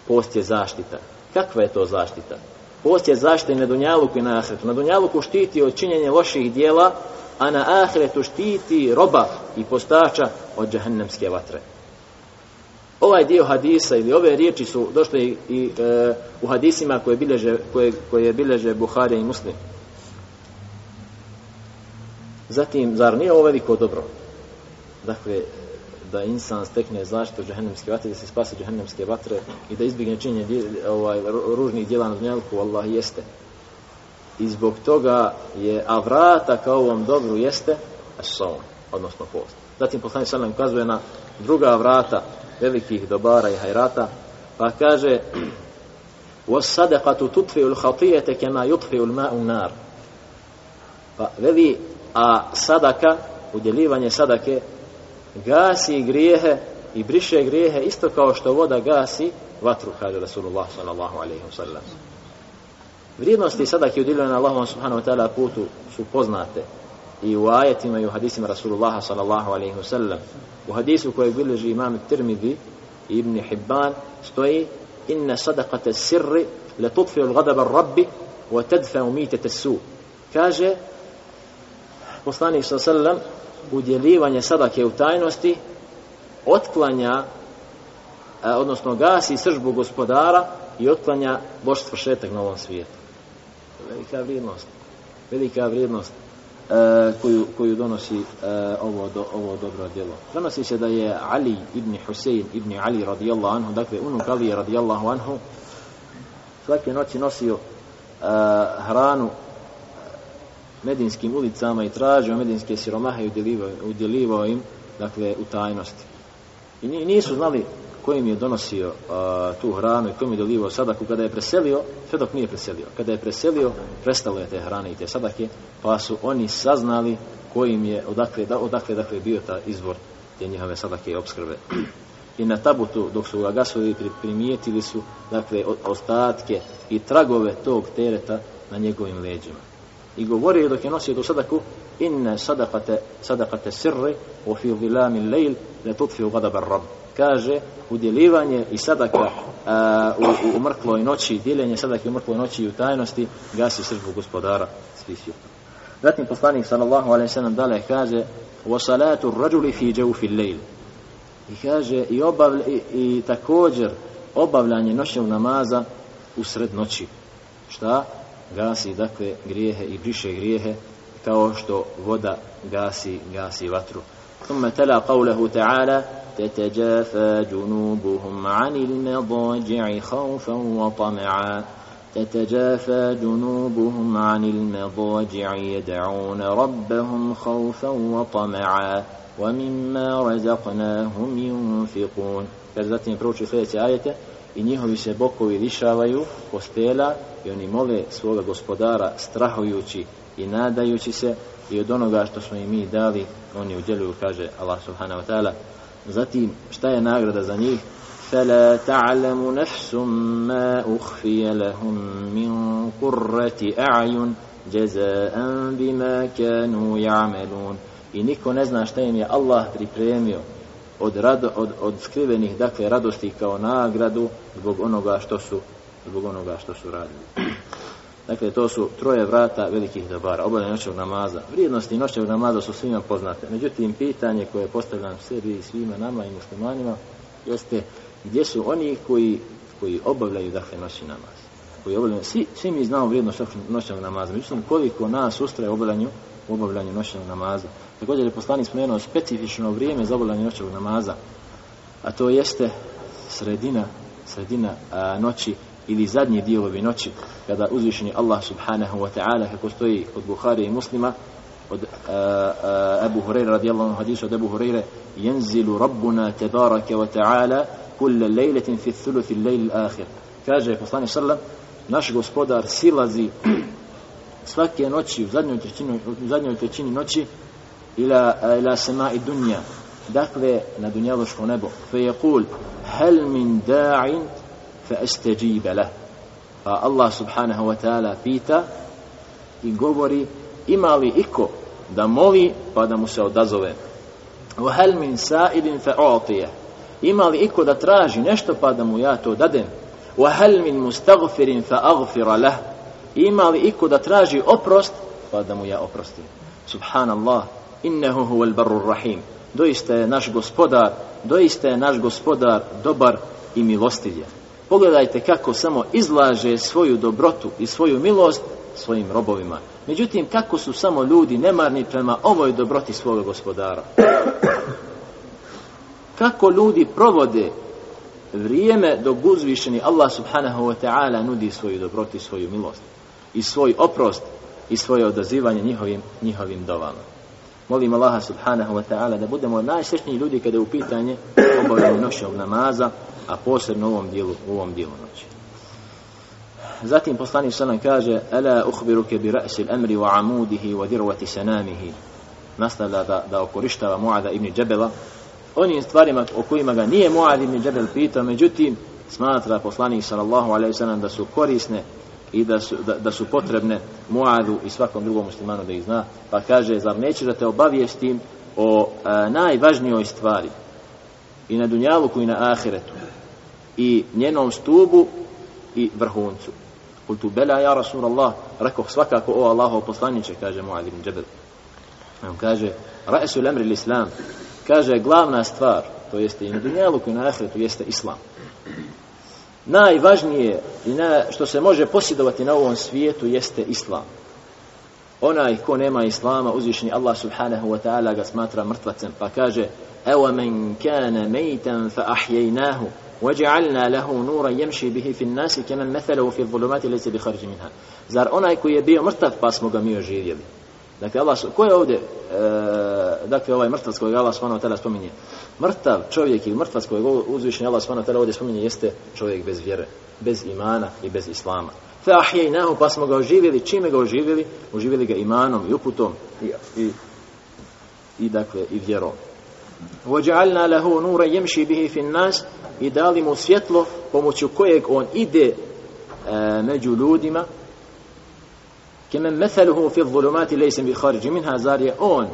Post je zaštita. Kakva je to zaštita? Post je zaštita i na dunjaluku i na Ahretu. Na dunjaluku štiti od činjenja loših dijela, a na ahiretu štiti roba i postača od džahennemske vatre ovaj dio hadisa ili ove riječi su došle i, i e, u hadisima koje bileže, koje, koje bileže Buhari i Muslim. Zatim, zar nije ovo veliko dobro? Dakle, da insan stekne zaštitu džahennemske vatre, da se spasi džahennemske vatre i da izbjegne činjenje ovaj, ružnih djela na dnjelku, Allah jeste I zbog toga je, a vrata kao ovom dobru jeste, as odnosno post. Zatim poslanik sallam ukazuje na druga vrata velikih dobara i hajrata, pa kaže وَالصَّدَقَةُ تُطْفِعُ الْخَطِيَةَ كَمَا يُطْفِعُ الْمَاءُ النَّارِ Pa veli, a sadaka, udjelivanje sadake, gasi grijehe i briše grijehe isto kao što voda gasi vatru, kaže Rasulullah sallallahu alaihi wa sallam. Vrijednosti sadake udjeljene na Allahom subhanahu wa ta'ala putu su poznate i u ajetima i u hadisima Rasulullaha sallallahu alaihi wa sallam. U hadisu koji bilježi imam Tirmidhi i Ibn Hibban stoji inna sadaqata sirri la tutfi al ghadab ar rabbi wa tadfa umitata su kaže poslanik sallallahu sallam udjeljivanje sadake u tajnosti otklanja odnosno gasi sržbu gospodara i otklanja boštvo šetak na ovom svijetu. Velika vrijednost. Velika vrijednost e, koju, koju donosi e, ovo, do, ovo dobro djelo. Donosi se da je Ali ibn Husein ibn Ali radijallahu anhu, dakle unuk Ali radijallahu anhu, svake noći nosio e, hranu medinskim ulicama i tražio medinske siromahe i udjelivao, udjelivao im dakle u tajnosti. I nisu znali kojim je donosio a, tu hranu i kojim je dolivao sadaku kada je preselio, sve dok nije preselio. Kada je preselio, prestalo je te hrane i te sadake, pa su oni saznali kojim je, odakle, da, odakle dakle, bio ta izvor te njihove sadake i obskrbe. I na tabutu, dok su ga gasovi primijetili su, dakle, ostatke i tragove tog tereta na njegovim leđima. I govorio dok je nosio tu sadaku, inne sadakate, sadakate sirri, u fi vilami lejl, le tutfi u gadaba rabu kaže udjeljivanje i sadaka a, u, u mrkloj noći, dijeljenje sadaka u mrkloj noći i u tajnosti gasi srđbu gospodara svih svijeta. Zatim poslanik sallallahu alaihi sallam dalje kaže wa salatu rajuli fi jawfi al-layl. I kaže i, obavlj, i, i također obavljanje noćnog namaza u sred noći. Šta? Gasi dakle grijehe i briše grijehe kao što voda gasi gasi vatru. ثم تلا قوله تعالى تتجافى جنوبهم عن المضاجع خوفا وطمعا تتجافى جنوبهم عن المضاجع يدعون ربهم خوفا وطمعا ومما رزقناهم ينفقون Kaže zatim prouči sljedeće ajete i njihovi se bokovi lišavaju postela i oni mole svoga gospodara strahujući i nadajući se i od onoga što smo im mi dali oni udjeluju kaže Allah subhanahu wa ta'ala Zatim, šta je nagrada za njih? فلا تعلم نفس ما أخفي لهم من قرة أعين جزاء بما كانوا يعملون i niko ne zna šta im je Allah pripremio od, rado, od, od skrivenih dakle radosti kao nagradu zbog onoga što su zbog onoga što su radili Dakle, to su troje vrata velikih dobara, obavljanje noćnog namaza. Vrijednosti noćnog namaza su svima poznate. Međutim, pitanje koje postavljam sebi i svima nama i muslimanima jeste gdje su oni koji, koji obavljaju dakle noćni namaz. Koji obavljaju, svi, svi mi znamo vrijednost noćnog namaza. Međutim, koliko nas ustraje obavljanju, obavljanju noćnog namaza. Također je poslanik spomenuo specifično vrijeme za obavljanje noćnog namaza, a to jeste sredina, sredina a, noći ili zadnji dijelovi noći kada uzvišeni Allah subhanahu wa ta'ala kako stoji od Buhari i muslima od uh, uh, Abu Hurajra radijallahu anhu hadisu od Abu Hurajra jenzilu rabbuna tebarake wa ta'ala kulle lejletin fi thuluthi lejl akhir kaže poslani sallam naš gospodar silazi svake noći u zadnjoj trećini, u zadnjoj trećini noći ila, ila sema i dunja dakle na dunjaloško nebo. Fe je kul hel min da'in fa estejibe leh. pa Allah subhanahu wa ta'ala pita i govori ima li iko da moli pa da mu se odazove? Wa hal min sa'idin fa u'tije ima li iko da traži nešto pa da mu ja to dadem? Wa hal min mustagfirin fa agfira leh ima li iko da traži oprost pa da mu ja oprostim? Subhanallah innehu huvel barur rahim. Doista je naš gospodar doista je naš gospodar dobar i milostivje. Pogledajte kako samo izlaže svoju dobrotu i svoju milost svojim robovima. Međutim, kako su samo ljudi nemarni prema ovoj dobroti svoga gospodara. Kako ljudi provode vrijeme dok uzvišeni Allah subhanahu wa ta'ala nudi svoju dobroti i svoju milost. I svoj oprost i svoje odazivanje njihovim, njihovim dovama. Molim Allaha subhanahu wa ta'ala da budemo najsrećniji ljudi kada je u pitanje obavljanje noćnog namaza, a posebno u ovom dijelu, u ovom dijelu noći. Zatim poslanik sallam kaže Ala uhbiruke bi ra'si l'amri wa amudihi wa dirvati sanamihi nastavlja da, da okorištava Muada ibn Džebela onim stvarima o kojima ga nije Muad ibn Džebel pitao međutim smatra poslanik sallallahu alaihi sallam da su korisne i da su, da, da su potrebne Muadu i svakom drugom muslimanu da ih zna pa kaže zar neće da te obavijestim o a, najvažnijoj stvari i na dunjaluku i na ahiretu i njenom stubu i vrhuncu. Kultu bela ja Rasulallah, rekao svakako o Allahov poslaniće, kaže Muad ibn Džebel. Pa on kaže, ra'esu lemri l'islam, kaže, glavna stvar, to jeste i na Dunjaluku i na ahiretu, jeste islam Najvažnije i na, što se može posjedovati na ovom svijetu jeste islam. Onaj ko nema islama, uzvišni Allah subhanahu wa ta'ala ga smatra mrtvacem, pa kaže, ewa men kane mejtan fa ahjejnahu, وجعلنا له نورا يمشي به في الناس كمن مثله في الظلمات ليس بخرج منها zar onaj koji je bio mrtav pa smo ga mi oživjeli Dakle, Allah, ko je ovdje, e, dakle, ovaj mrtvac kojeg Allah s.w.t. spominje? Mrtav čovjek ili mrtvac kojeg uzvišenje Allah s.w.t. ovdje spominje jeste čovjek bez vjere, bez imana i bez islama. Fe ahjej nehu, pa smo ga oživjeli. Čime ga oživjeli? Oživjeli ga imanom i uputom i, i, i dakle, i vjerom. Vođa'alna lehu nura jemši bihi fin nas i dali mu svjetlo pomoću kojeg on ide e, među ljudima, kemen meseluhu fi zulumati lejsem bi kharđi minha zar je on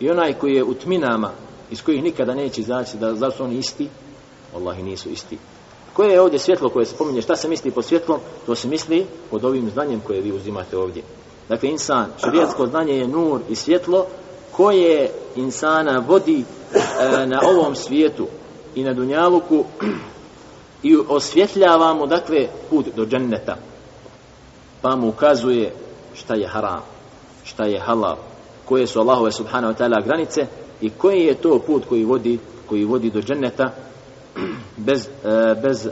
i onaj koji je u tminama iz kojih nikada neće izaći da zar su oni isti? Wallahi nisu isti. Koje je ovdje svjetlo koje se pominje šta se misli pod svjetlom? To se misli pod ovim znanjem koje vi uzimate ovdje. Dakle insan širijetsko znanje je nur i svjetlo koje insana vodi e, na ovom svijetu i na dunjaluku i osvjetljava mu dakle put do dženneta. Pa mu ukazuje šta je haram šta je halal koje su Allahove subhanahu wa ta'ala granice i koji je to put koji vodi koji vodi do dženneta bez, e, bez e,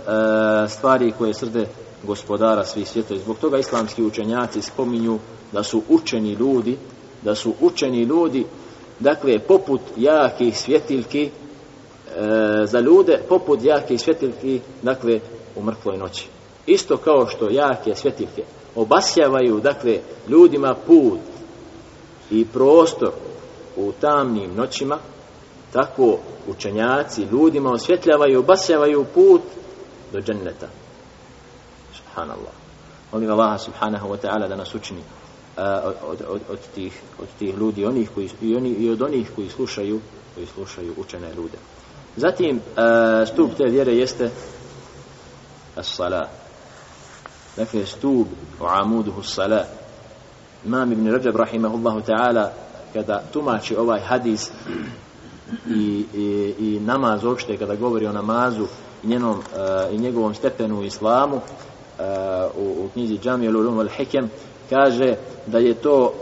stvari koje srde gospodara svih svijeta. Zbog toga islamski učenjaci spominju da su učeni ljudi, da su učeni ljudi, dakle, poput jakih svjetiljki e, za ljude poput jake svjetiljke dakle u mrtvoj noći isto kao što jake svjetiljke obasjavaju dakle ljudima put i prostor u tamnim noćima tako učenjaci ljudima osvjetljavaju obasjavaju put do dženneta. Subhanallah. Molim Allaha subhanahu wa ta'ala da nas učini od, od, od, od, tih, od tih ljudi onih koji, i, oni, i od onih koji slušaju koji slušaju učene ljude. Zatim, a, stup te vjere jeste as-salat. Dakle, stup u amuduhu as-sala. Imam ibn Rajab, rahimahullahu ta'ala, kada tumači ovaj hadis i, i, i namaz uopšte, kada govori o namazu i, njenom, uh, i njegovom stepenu u islamu, uh, u, u knjizi Džami al-Ulum al-Hikem, kaže da je to uh,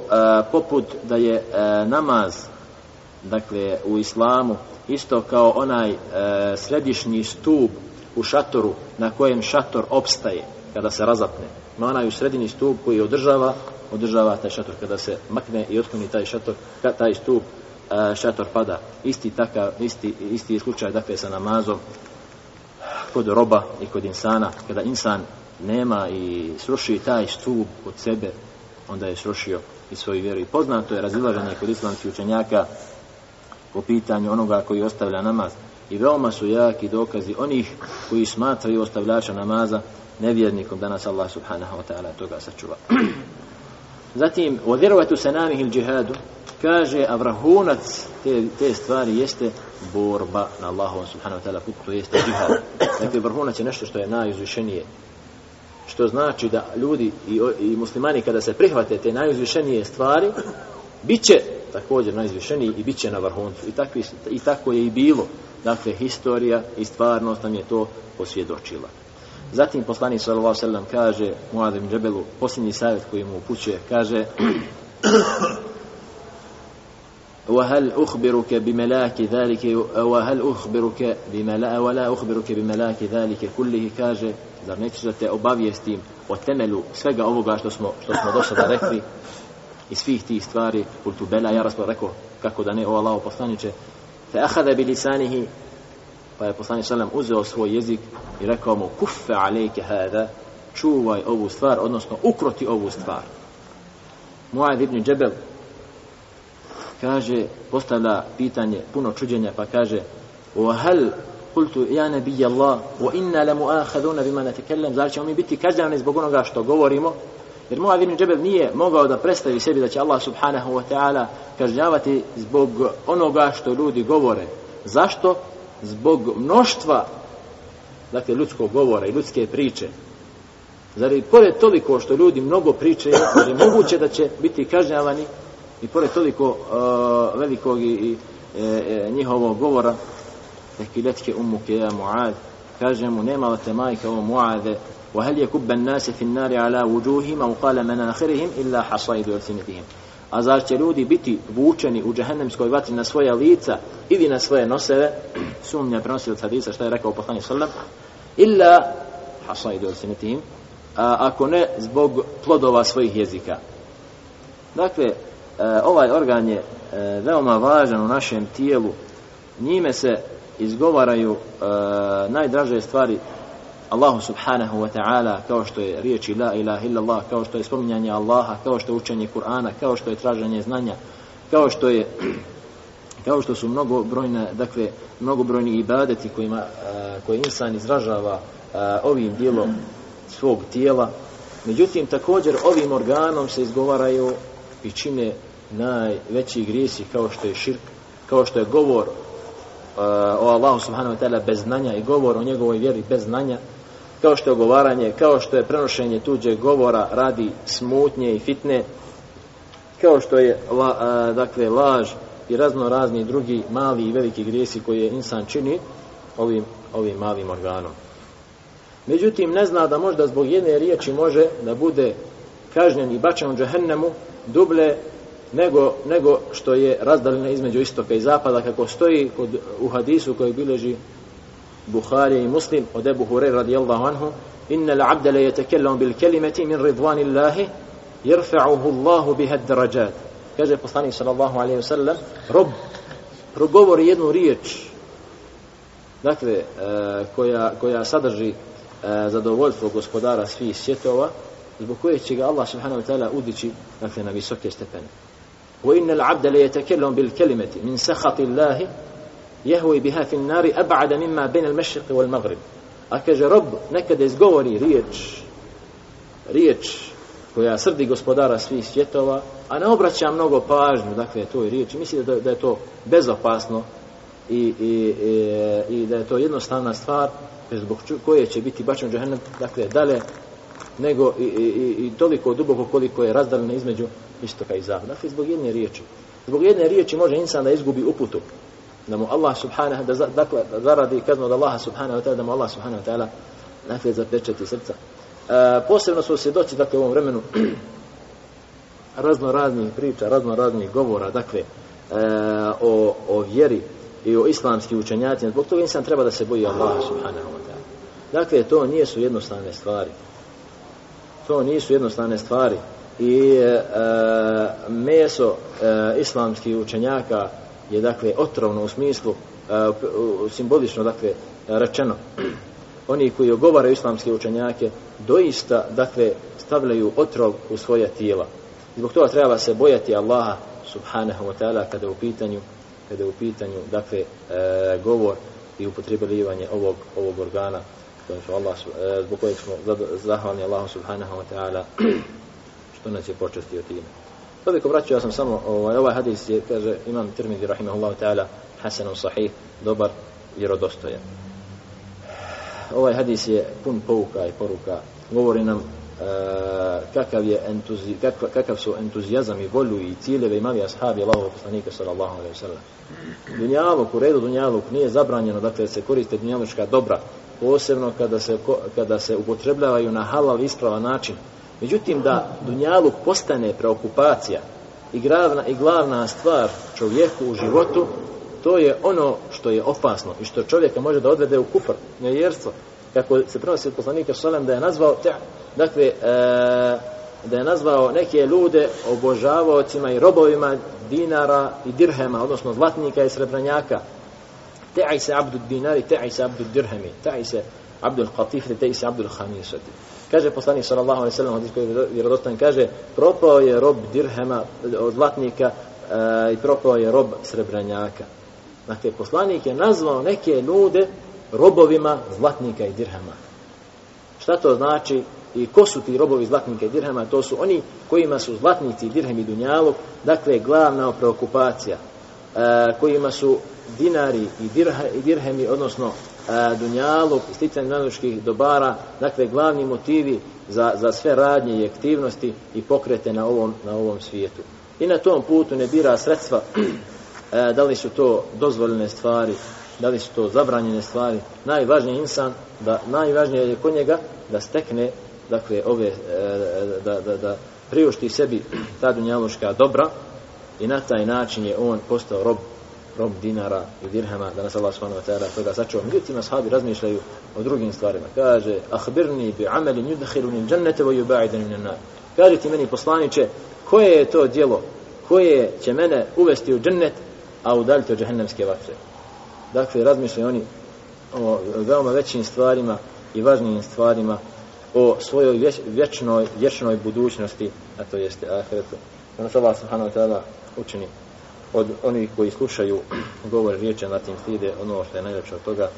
poput da je uh, namaz dakle u islamu isto kao onaj e, središnji stup u šatoru na kojem šator opstaje kada se razapne. Ima onaj u sredini stup koji održava, održava taj šator. Kada se makne i otkloni taj šator, taj stup, e, šator pada. Isti takav, isti, isti slučaj dakle sa namazom kod roba i kod insana. Kada insan nema i sruši taj stup od sebe, onda je srušio i svoju vjeru. I poznato je razilaženje kod islamskih učenjaka po pitanju onoga koji ostavlja namaz i veoma su jaki dokazi onih koji smatraju ostavljača namaza nevjernikom danas Allah subhanahu wa ta'ala toga sačuva zatim u vjerovatu se namih il džihadu kaže a vrahunac te, te stvari jeste borba na Allahu subhanahu wa ta'ala putu to jeste džihad dakle vrhunac je nešto što je najuzvišenije što znači da ljudi i, i muslimani kada se prihvate te najuzvišenije stvari bit će također najuzvišeniji i bit će na vrhuncu. I, takvi, I tako je i bilo. Dakle, historija i stvarnost nam je to posvjedočila. Zatim poslanik sallallahu alejhi ve sellem kaže Muadem Džebelu posljednji savjet koji mu upućuje kaže وهل أخبرك بملاك ذلك وهل أخبرك بملا ولا أخبرك بملاك ذلك كله kaže zar nećeš da te obavijestim o temelu svega ovoga što smo što smo do sada rekli i svih tih stvari kultu bela ja rasul rekao kako da ne o Allahu poslanice fa akhadha bi lisanihi pa je poslanik sallam uzeo svoj jezik i rekao mu kuffe alejke hada čuvaj ovu stvar odnosno ukroti ovu stvar Muad ibn Džebel kaže postavlja pitanje puno čuđenja pa kaže wa hal qultu ya nabiy Allah wa inna la bima natakallam zar ćemo mi biti kažnjavani zbog onoga što govorimo Jer Muad ibn Džebel nije mogao da predstavi sebi da će Allah subhanahu wa ta'ala kažnjavati zbog onoga što ljudi govore. Zašto? Zbog mnoštva dakle, ljudskog govora i ljudske priče. Zar i pored toliko što ljudi mnogo priče, je moguće da će biti kažnjavani I pored toliko uh, velikog i, i e, e, njihovog govora, neki letke umuke ja Muad, kaže mu, nema te majke ovo Muade, وهل يكب الناس في النار على وجوههم أو قال مناخرهم إلا حصائد ألسنتهم A zar će ljudi biti vučeni u džahennemskoj vatri na svoja lica ili na svoje noseve? Sumnja prenosi od hadisa što je rekao poslanik sallam. Illa hasaidu al A ako ne zbog plodova svojih jezika. Dakle, e, ovaj organ je e, veoma važan u našem tijelu. Njime se izgovaraju e, najdraže stvari Allahu subhanahu wa ta'ala kao što je riječi la ilaha illallah kao što je spominjanje Allaha kao što je učenje Kur'ana kao što je traženje znanja kao što je kao što su mnogo brojne dakle mnogo brojni ibadeti kojima koji insan izražava ovim dijelom svog tijela. Međutim također ovim organom se izgovaraju i čine najveći grijesi kao što je širk kao što je govor o Allahu subhanahu wa ta'ala bez znanja i govor o njegovoj vjeri bez znanja kao što je ogovaranje, kao što je prenošenje tuđeg govora radi smutnje i fitne, kao što je la, a, dakle laž i razno razni drugi mali i veliki grijesi koje insan čini ovim, ovim malim organom. Međutim, ne zna da možda zbog jedne riječi može da bude kažnjen i bačen u džahennemu duble nego, nego što je razdaljena između istoka i zapada kako stoji kod, u hadisu koji bileži Buharija i Muslim od Ebu Hurej radijallahu anhu inna al-abda la yatakallamu bil kalimati min ridvani yarfa'uhu jirfa'uhu Allahu bihad darajat kaže poslanik sallallahu alaihi wasallam rob progovori jednu riječ dakle uh, koja, koja sadrži uh, zadovoljstvo gospodara svih svjetova zbog koje će ga Allah subhanahu wa ta'ala udići dakle na visoke stepene. Wa inna al-abda la yatakallamu bil kalimati min sahati Allahi jehoj biha fin nari ab'ada mimma bin al mešriqi wal maghrib. A kaže rob nekada izgovori riječ riječ koja srdi gospodara svih svjetova a ne obraća mnogo pažnju dakle toj riječi. Misli da, da je to bezopasno i, i, i, i da je to jednostavna stvar zbog koje će biti bačen džahennem dakle dalje nego i, i, i, i toliko duboko koliko je razdaljeno između istoka i zapada. Dakle zbog jedne riječi. Zbog jedne riječi može insan da izgubi uputu da mu Allah subhanahu da dakle da zaradi kaznu od Allaha subhanahu wa ta'ala da mu Allah subhanahu wa ta'ala dakle zapečati srca. E, posebno su se doći dakle u ovom vremenu razno raznih priča razno raznih govora dakle e, o, o vjeri i o islamskim učenjacima. Zbog toga insan treba da se boji Allaha subhanahu wa ta'ala. Dakle to nije su jednostavne stvari. To nisu jednostavne stvari. I e, e, meso e, islamskih učenjaka je dakle otrovno u smislu e, simbolično dakle rečeno. Oni koji ogovaraju islamske učenjake doista dakle stavljaju otrov u svoja tijela. Zbog toga treba se bojati Allaha subhanahu wa ta'ala kada u pitanju kada u pitanju dakle e, govor i upotrebljivanje ovog ovog organa. Što Allah e, zbog kojeg smo zahvalni Allahu subhanahu wa ta'ala što nas je počastio time. Toliko vraćao ja sam samo, ovaj, ovaj hadis je, kaže, imam Tirmidhi, rahimahullahu ta'ala, hasanun sahih, dobar, vjerodostojan. Ovaj hadis je pun pouka i poruka. Govori nam uh, kakav, je entuzi, kakav, kakav su entuzijazam i volju i ciljeve imali ashabi Allahovog poslanika sallallahu alaihi wa sallam. Dunjaluk, u redu dunjaluk, nije zabranjeno, dakle, da se koriste dunjalučka dobra, posebno kada se, kada se upotrebljavaju na halal ispravan način, Međutim, da dunjaluk postane preokupacija i glavna, i glavna stvar čovjeku u životu, to je ono što je opasno i što čovjeka može da odvede u kufr, nevjerstvo. Kako se prenosi od poslanika Šalem da je nazvao, te, dakle, e, da je nazvao neke ljude obožavaocima i robovima dinara i dirhema, odnosno zlatnika i srebranjaka. Te'aj se abdu dinari, te'aj se abdu dirhemi, te'aj se abdu qatifri, te'aj se abdu khamisati. Kaže poslanik sallallahu alejhi ve sellem hadis koji je vjerodostojan kaže propao je rob dirhema eh, od zlatnika e, i propao je rob srebranjaka. Dakle poslanik je nazvao neke ljude robovima zlatnika i dirhema. Šta to znači? I ko su ti robovi zlatnika i dirhema? To su oni kojima su zlatnici i dirhemi dunjalog, dakle glavna preokupacija, e, kojima su dinari i, dirha, i dirhemi, odnosno E, dunjaluk, i sticanje dunjaluških dobara, dakle glavni motivi za, za sve radnje i aktivnosti i pokrete na ovom, na ovom svijetu. i na tom putu ne bira sredstva e, da li su to dozvoljene stvari da li su to zabranjene stvari najvažniji insan da najvažnije je kod njega da stekne dakle ove e, da, da, da priušti sebi ta dunjaloška dobra i na taj način je on postao rob rob dinara i dirhama da nas Allah subhanahu wa ta'ala toga sačuva međutim ashabi razmišljaju o drugim stvarima kaže ahbirni bi amelin yudkhiluni jannata wa yubaidani minan nar. kaže ti meni poslaniće, koje je to djelo koje će mene uvesti u džennet a udaljiti od džehennemske vatre dakle razmišljaju oni o veoma većim stvarima i važnijim stvarima o svojoj vječnoj, vječnoj budućnosti, a to jeste ahiretu. Ono nas Allah subhanahu wa ta'ala učini od onih koji slušaju govor riječe na tim stide, ono što je najveće od toga. E,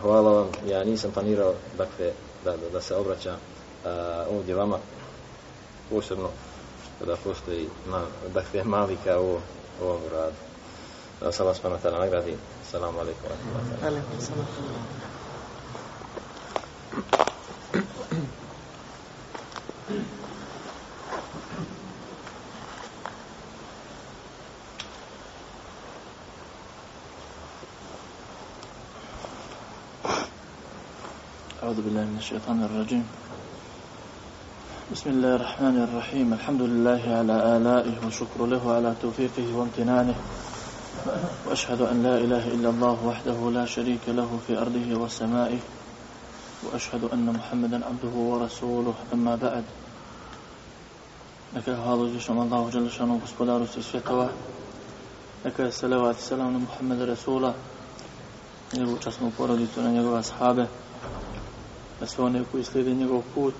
hvala vam, ja nisam planirao dakle, da, da, da se obraća e, ovdje vama, posebno da postoji na, dakle, malika u, ovom radu. Da se Allah subhanahu wa ta'ala nagradi. Salamu alaikum. Alaikum salam.
أعوذ بالله من الشيطان الرجيم. بسم الله الرحمن الرحيم. الحمد لله على آلائه وشكر له على توفيقه وامتنانه. وأشهد أن لا إله إلا الله وحده لا شريك له في أرضه وسمائه. وأشهد أن محمدا عبده ورسوله. أما بعد. Neka je hvala uzvišnom Allahu Đelešanom gospodaru svih svjetova. Neka je salavat i salam na Muhammeda Rasula, njegovu časnu ashabe, na sve one koji slijede njegov put,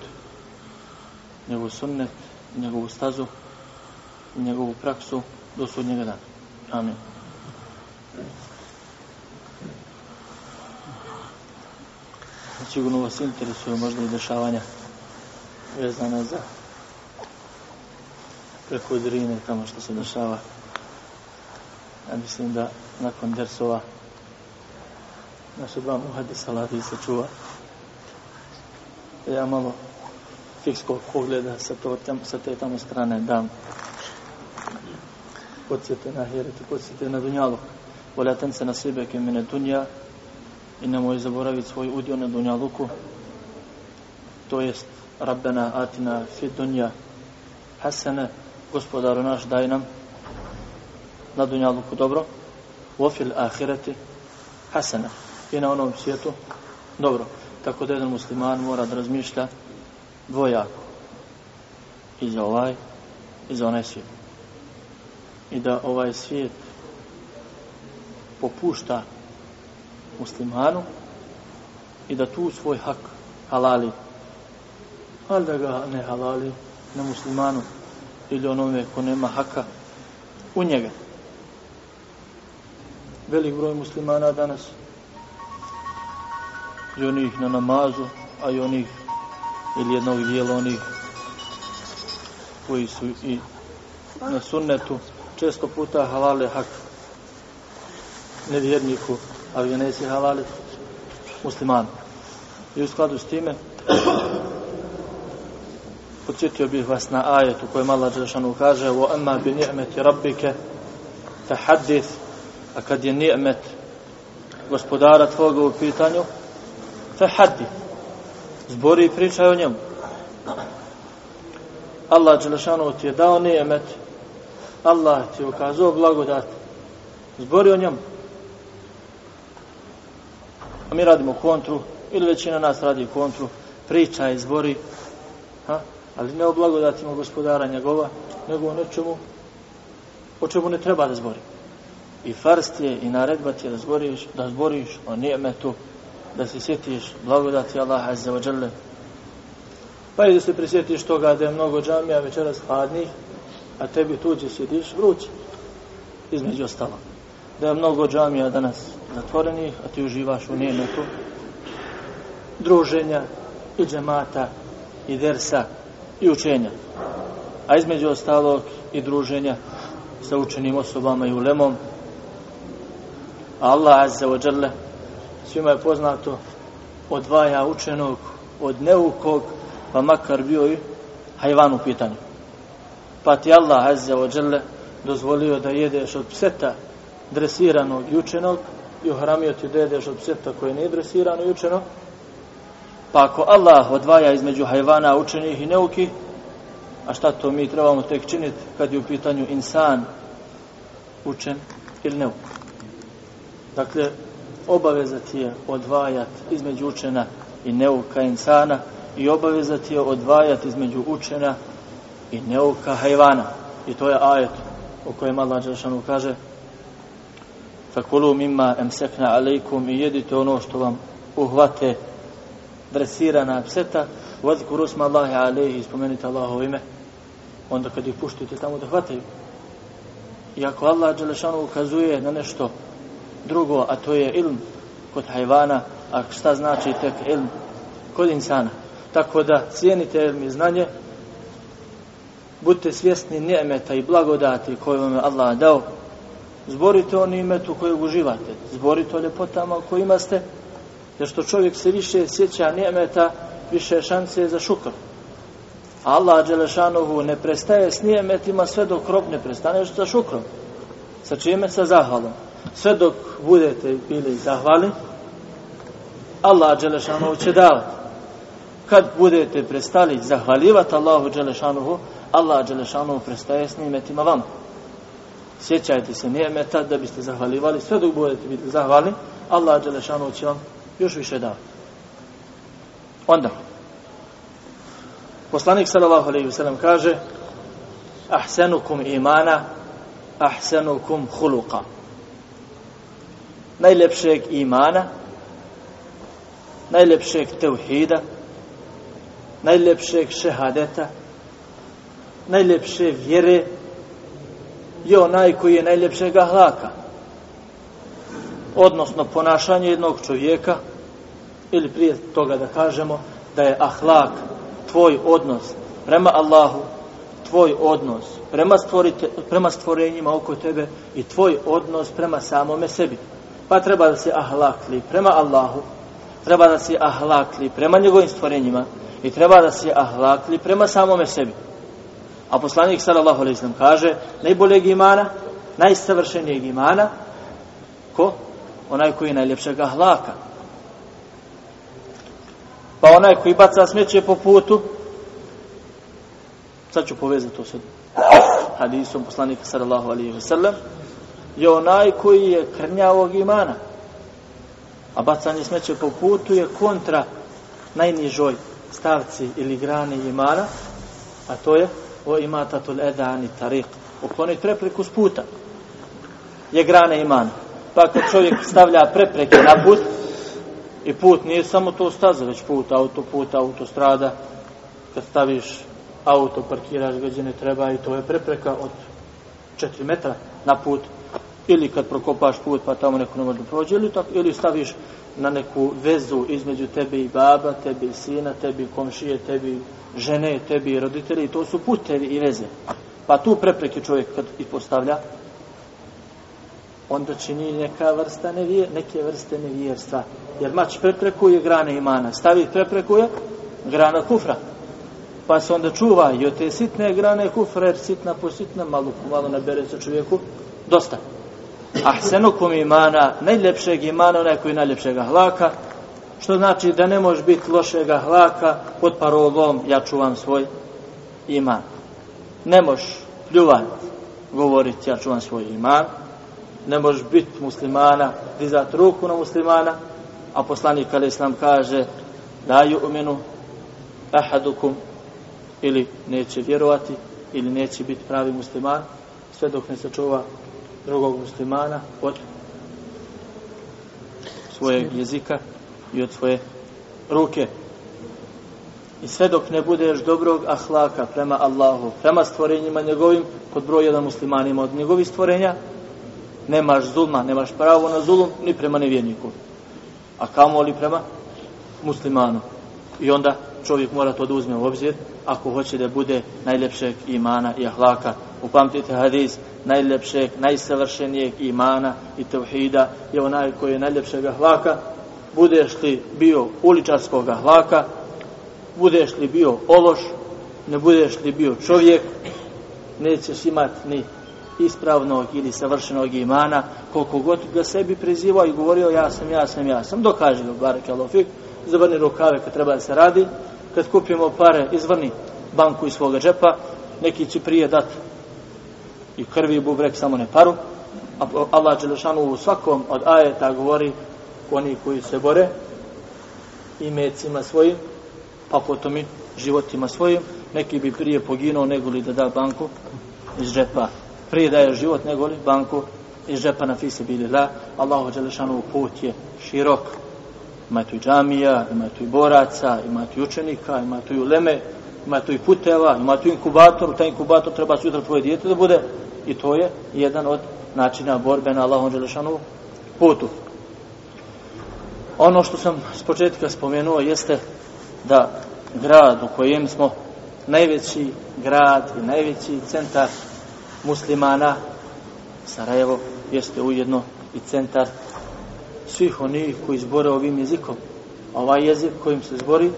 njegov sunnet, njegovu stazu, njegovu praksu do sudnjega dana. Amin. Sigurno vas interesuju možda i dešavanja vezana za preko Drine tamo što se dešava. Ja mislim da nakon Dersova naše dva muhadisa ladi se čuva. Ja malo fikskog pogleda sa, to, tam, sa te tamo strane dam. Podsjete na hireti, podsjete na dunjalog. Vola tense na sibeke mene dunja i nemoj zaboraviti svoj udio na dunjaluku. To jest, Rabbena atina fi dunja hasene, gospodaru naš, daj nam na dunjaluku dobro, wafil ahireti hasene, i na onom svijetu dobro. Tako da jedan musliman mora da razmišlja dvojako. I za ovaj i za onaj svijet. I da ovaj svijet popušta muslimanu i da tu svoj hak halali. Ali da ga ne halali na muslimanu ili onome ko nema haka u njega. Velik broj muslimana danas i onih na namazu a i onih ili jednog dijela onih koji su i na sunnetu često puta halale hak nevjerniku ali ga neće halali muslimanu. I u skladu s time podsjetio bih vas na ajetu kojem Allah Đelešanu kaže o amma bi ni'meti rabbike fa hadith a kad je ni'met gospodara tvoga u pitanju fa zbori i pričaj o njemu. Allah Đelešanu ti je dao ni'met Allah ti je ukazao blagodat. Zbori o njemu. A mi radimo kontru ili većina nas radi kontru. Priča i zbori. Ha? ali ne o blagodatima gospodara njegova, nego o nečemu o čemu ne treba da zbori. I farst je i naredba ti je da zboriš, da zboriš o nijemetu, da se sjetiš blagodati Allah Azza wa Jalla. Pa i da se prisjetiš toga da je mnogo džamija večeras hladnih, a tebi tuđe sjediš vrući. Između ostalo. Da je mnogo džamija danas zatvorenih, a ti uživaš u nijemetu druženja i džemata i dersa i učenja. A između ostalog i druženja sa učenim osobama i ulemom. A Allah Azza wa Jalla svima je poznato odvaja učenog od neukog, pa makar bio i hajvan u pitanju. Pa ti Allah azza wa jalla dozvolio da jedeš od pseta dresiranog i učenog i ohramio ti da jedeš od pseta koje nije dresirano i učeno. Pa ako Allah odvaja između hajvana učenih i neuki, a šta to mi trebamo tek činiti kad je u pitanju insan učen ili neuk? Dakle, obaveza ti je odvajat između učena i neuka insana i obaveza ti je odvajat između učena i neuka hajvana. I to je ajet o kojem Allah Đelšanu kaže Fakulu mimma emsekna alejkum i jedite ono što vam uhvate dresirana pseta. Vodkuru sma Allahi alejhi spomenite Allahovo ime. Onda kad ih puštite tamo da hvataju. I ako Allah Đelešanu ukazuje na nešto drugo, a to je ilm kod hajvana, a šta znači tek ilm kod insana. Tako da cijenite ilm i znanje, budite svjesni njemeta i blagodati koje vam je Allah dao, zborite o nimetu kojeg uživate, zborite o ljepotama kojima ste, jer što čovjek se više sjeća njemeta, više šanse za šukr. Allah Đelešanohu ne prestaje s nijemetima sve dok rob ne prestane sa šukrom. Sa čime? Sa zahvalom. Sve dok budete bili zahvali, Allah Đelešanovu će davati. Kad budete prestali zahvaljivati Allahu Đelešanovu, Allah Đelešanovu prestaje s nimetima vam. Sjećajte se nijemeta da biste zahvalivali. Sve dok budete bili zahvali, Allah Đelešanovu će vam još više davati. Onda, Poslanik sallallahu alejhi ve sellem kaže: ahsenukum imana, ahsenukum khuluqa." Najlepšeg imana, najlepšeg tauhida, najlepšeg šehadeta, najlepše vjere i onaj koji je najlepšeg ahlaka. Odnosno ponašanje jednog čovjeka ili prije toga da kažemo da je ahlak tvoj odnos prema Allahu, tvoj odnos prema, stvorite, prema stvorenjima oko tebe i tvoj odnos prema samome sebi. Pa treba da se ahlakli prema Allahu, treba da se ahlakli prema njegovim stvorenjima i treba da se ahlakli prema samome sebi. A poslanik sallallahu alejhi ve kaže najboljeg imana, najsavršenijeg imana ko onaj koji je najljepšeg ahlaka, Pa onaj koji baca smeće po putu, sad ću povezati to sa hadisom poslanika sallallahu alaihi wa sallam, je onaj koji je krnjavog imana. A bacanje smeće po putu je kontra najnižoj stavci ili grani imana, a to je o imatatul edani tariq, ukloniti prepreku s puta, je grane imana. Pa kad čovjek stavlja prepreke na put, I put nije samo to staza, već put, autoput, autostrada. Kad staviš auto, parkiraš gdje ne treba i to je prepreka od 4 metra na put. Ili kad prokopaš put pa tamo neko ne može prođe, ili, tako, ili staviš na neku vezu između tebe i baba, tebe i sina, tebi i komšije, tebi žene, tebi i roditelji. I to su putevi i veze. Pa tu prepreke čovjek kad ih postavlja, onda čini neka vrsta nevjer, neke vrste nevjerstva. Jer mač preprekuje grane imana, stavi preprekuje grana kufra. Pa se onda čuva i od te sitne grane kufra, jer sitna po sitna, malo po malo nabere se čovjeku, dosta. Ahsenukum imana, najljepšeg imana, onaj koji najljepšeg hlaka, što znači da ne može biti lošeg hlaka pod parolom ja čuvam svoj iman. Ne možeš pljuvati, govoriti ja čuvam svoj iman, ne možeš biti muslimana, dizati ruku na muslimana, a poslanik ali islam kaže da ju umenu ahadukum ili neće vjerovati ili neće biti pravi musliman sve dok ne se čuva drugog muslimana od svojeg jezika i od svoje ruke i sve dok ne budeš dobrog ahlaka prema Allahu, prema stvorenjima njegovim kod broj jedan muslimanima od njegovih stvorenja nemaš zulma, nemaš pravo na zulum ni prema nevjerniku. A kamo li prema muslimanu? I onda čovjek mora to da uzme u obzir ako hoće da bude najljepšeg imana i ahlaka. Upamtite hadis najljepšeg, najsavršenijeg imana i tevhida je onaj koji je najljepšeg ahlaka. Budeš li bio uličarskog ahlaka, budeš li bio ološ, ne budeš li bio čovjek, nećeš imati ni ispravnog ili savršenog imana, koliko god ga sebi prizivao i govorio ja sam, ja sam, ja sam, dokaži ga, barek alofik, zavrni rukave kad treba da se radi, kad kupimo pare, izvrni banku iz svoga džepa, neki će prije dati i krvi i bubrek, samo ne paru, a Allah Đelešanu u svakom od ajeta govori oni koji se bore i mecima svojim, pa potom i životima svojim, neki bi prije poginuo nego li da da banku iz džepa. Prije daje život nego li banku iz džepa na fise bili la. Allahu Đelešanu put je širok. Ima tu i džamija, ima tu i boraca, ima tu i učenika, ima tu i uleme, ima tu i puteva, ima tu inkubator, taj inkubator treba sutra tvoje dijete da bude i to je jedan od načina borbe na Allahom Đelešanu putu. Ono što sam s početka spomenuo jeste da grad u kojem smo najveći grad i najveći centar muslimana Sarajevo jeste ujedno i centar svih onih koji zbore ovim jezikom. Ovaj jezik kojim se zbori,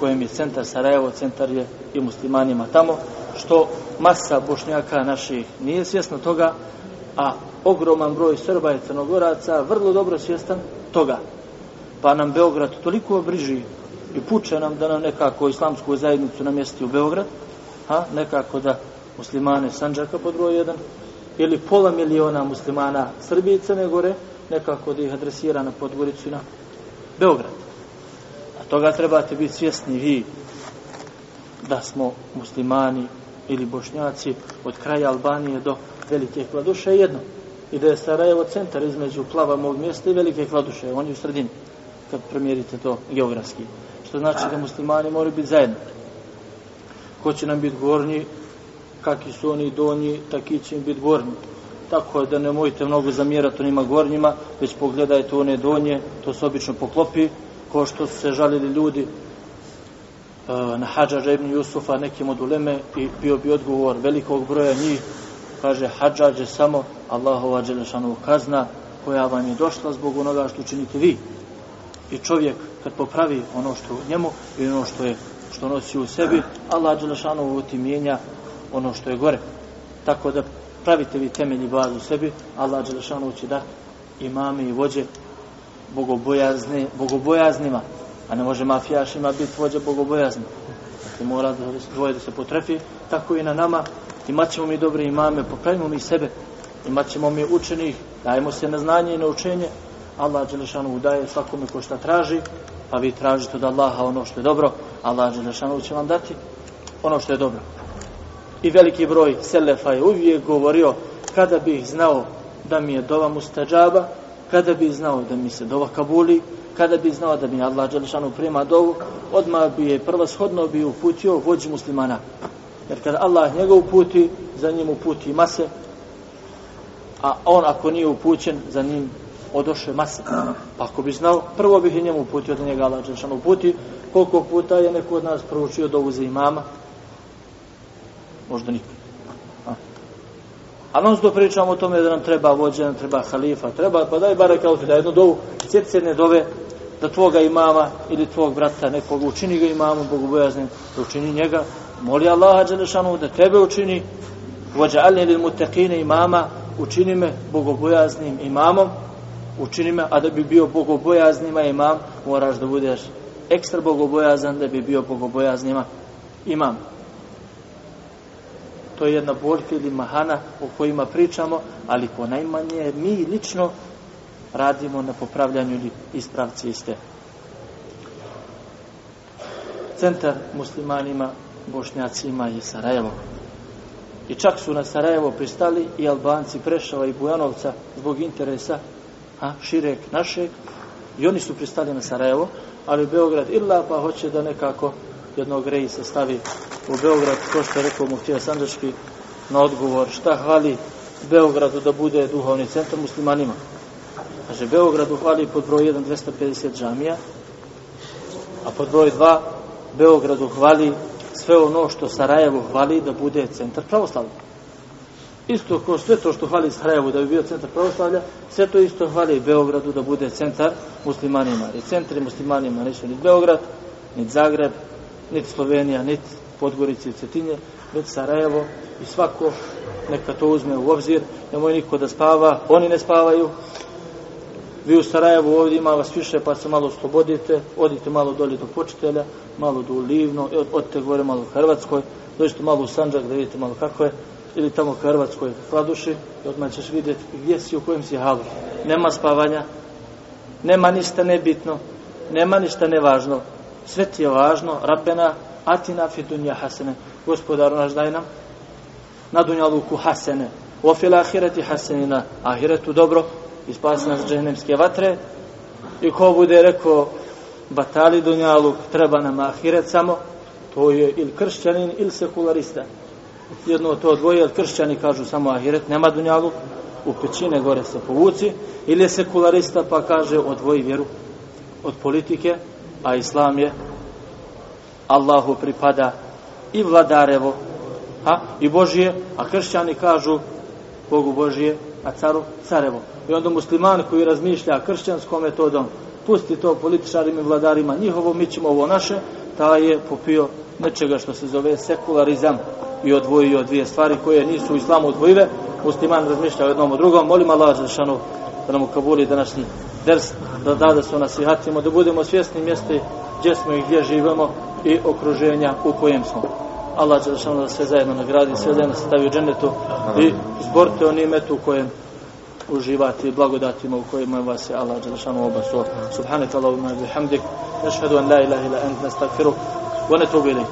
kojim je centar Sarajevo, centar je i muslimanima tamo, što masa bošnjaka naših nije svjesna toga, a ogroman broj Srba i Crnogoraca vrlo dobro svjestan toga. Pa nam Beograd toliko obriži i puče nam da nam nekako islamsku zajednicu namjesti u Beograd, a nekako da muslimane Sanđaka pod broj jedan, ili pola miliona muslimana Srbije i Crne Gore, nekako da ih adresira na Podgoricu i na Beograd. Toga trebate biti svjesni vi da smo muslimani ili bošnjaci od kraja Albanije do velike kladuše jedno. I da je Sarajevo centar između plava mog mjesta i velike kladuše. On je u sredini kad promjerite to geografski. Što znači da muslimani moraju biti zajedno. Ko će nam biti gornji, kakvi su oni donji, taki će im biti gornji. Tako je da ne mojite mnogo zamjerati onima gornjima, već pogledajte one donje, to se obično poklopi, ko što su se žalili ljudi e, na Hadžađa ibn Jusufa, nekim od uleme, i bio bi odgovor velikog broja njih, kaže Hadžađ je samo Allahova Đelešanova kazna koja vam je došla zbog onoga što činite vi. I čovjek kad popravi ono što u njemu i ono što je što nosi u sebi, Allah Đelešanova ti mijenja ono što je gore. Tako da pravite vi temelji bazu sebi, Allah Đelešanova će dati imame i vođe bogobojazni, bogobojaznima, a ne može mafijašima biti vođa bogobojazni. Dakle, mora da dvoje da se potrefi, tako i na nama, imat ćemo mi dobre imame, popravimo mi sebe, imat ćemo mi učenih, dajemo se na znanje i na učenje, Allah Đelešanu daje svakome ko šta traži, pa vi tražite od Allaha ono što je dobro, Allah Đelešanu će vam dati ono što je dobro. I veliki broj Selefa je uvijek govorio, kada bih znao da mi je dova mustađaba, kada bi znao da mi se dova kabuli, kada bi znao da mi Allah Đelešanu prima dovu, odmah bi je prvoshodno bi uputio vođi muslimana. Jer kada Allah njega uputi, za njim uputi mase, a on ako nije upućen, za njim odoše mase. Pa ako bi znao, prvo bih i njemu uputio da njega Allah Đelešanu uputi, koliko puta je neko od nas proučio dovu za imama, možda nikad. A non stop pričamo o tome da nam treba vođa, nam treba halifa, treba, pa daj bare kao ti da jednu dovu, sjeti se jedne dove, da tvoga imama ili tvog brata nekog učini ga imamom, bogobojaznim, da učini njega, moli Allaha Đelešanu da tebe učini, vođa alni ili mutekine imama, učini me bogobojaznim imamom, učini me, a da bi bio bogobojaznima imam, moraš da budeš ekstra bogobojazan da bi bio bogobojaznima imam to je jedna boljka ili mahana o kojima pričamo, ali po najmanje mi lično radimo na popravljanju ili ispravci iste. Centar muslimanima, bošnjacima je Sarajevo. I čak su na Sarajevo pristali i Albanci Prešava i Bujanovca zbog interesa a, širek našeg. I oni su pristali na Sarajevo, ali Beograd illa pa hoće da nekako jednog rejsa stavi u Beograd, to što je rekao Muhtija Sandački na odgovor, šta hvali Beogradu da bude duhovni centar muslimanima. Kaže, Beogradu hvali pod broj 1 250 džamija, a pod broj 2 Beogradu hvali sve ono što Sarajevo hvali da bude centar pravoslavlja. Isto kao sve to što hvali Sarajevo da bi bio centar pravoslavlja, sve to isto hvali Beogradu da bude centar muslimanima. I centri muslimanima nisu ni Beograd, ni Zagreb, niti Slovenija, niti Podgorice i Cetinje, već Sarajevo i svako neka to uzme u obzir, nemoj niko da spava, oni ne spavaju, vi u Sarajevu ovdje ima vas više pa se malo slobodite, odite malo dolje do počitelja, malo do Livno, e, odite gore malo u Hrvatskoj, dođite malo u Sanđak da vidite malo kako je, ili tamo u Hrvatskoj Kladuši i odmah ćeš vidjeti gdje si, u kojem si halu. Nema spavanja, nema ništa nebitno, nema ništa nevažno. Sve ti je važno, Rabbena, atina fi dunja hasene, gospodaru naš daj nam, na dunjaluku hasene, u ofila ahireti hasene, na ahiretu dobro, i spasi nas džehennemske vatre, i ko bude rekao, batali dunjaluk, treba nam ahiret samo, to je ili kršćanin ili sekularista. Jedno od to dvoje, jer kršćani kažu samo ahiret, nema dunjaluk, u pećine gore se povuci, ili je sekularista pa kaže odvoji vjeru od politike, a islam je Allahu pripada i vladarevo, a, i Božije, a kršćani kažu Bogu Božije, a caru carevo. I onda musliman koji razmišlja kršćanskom metodom, pusti to političarima i vladarima njihovo, mi ćemo ovo naše, ta je popio nečega što se zove sekularizam i odvojio dvije stvari koje nisu u islamu odvojive. Musliman razmišlja o jednom o drugom. Molim Allah za šanu da nam ukabuli današnji ders, da da da se nasihatimo, da budemo svjesni mjesti gdje smo i gdje živimo i okruženja u kojem smo. Allah će da sve zajedno nagradi, sve zajedno se stavi u džennetu i zborite o nimetu u kojem uživati blagodatima u kojima vas je Allah Đelešanu obasu. Subhanak Allahumma bihamdik. Nešhedu an la ilaha ila ent nastagfiru. Wa netubu ilik.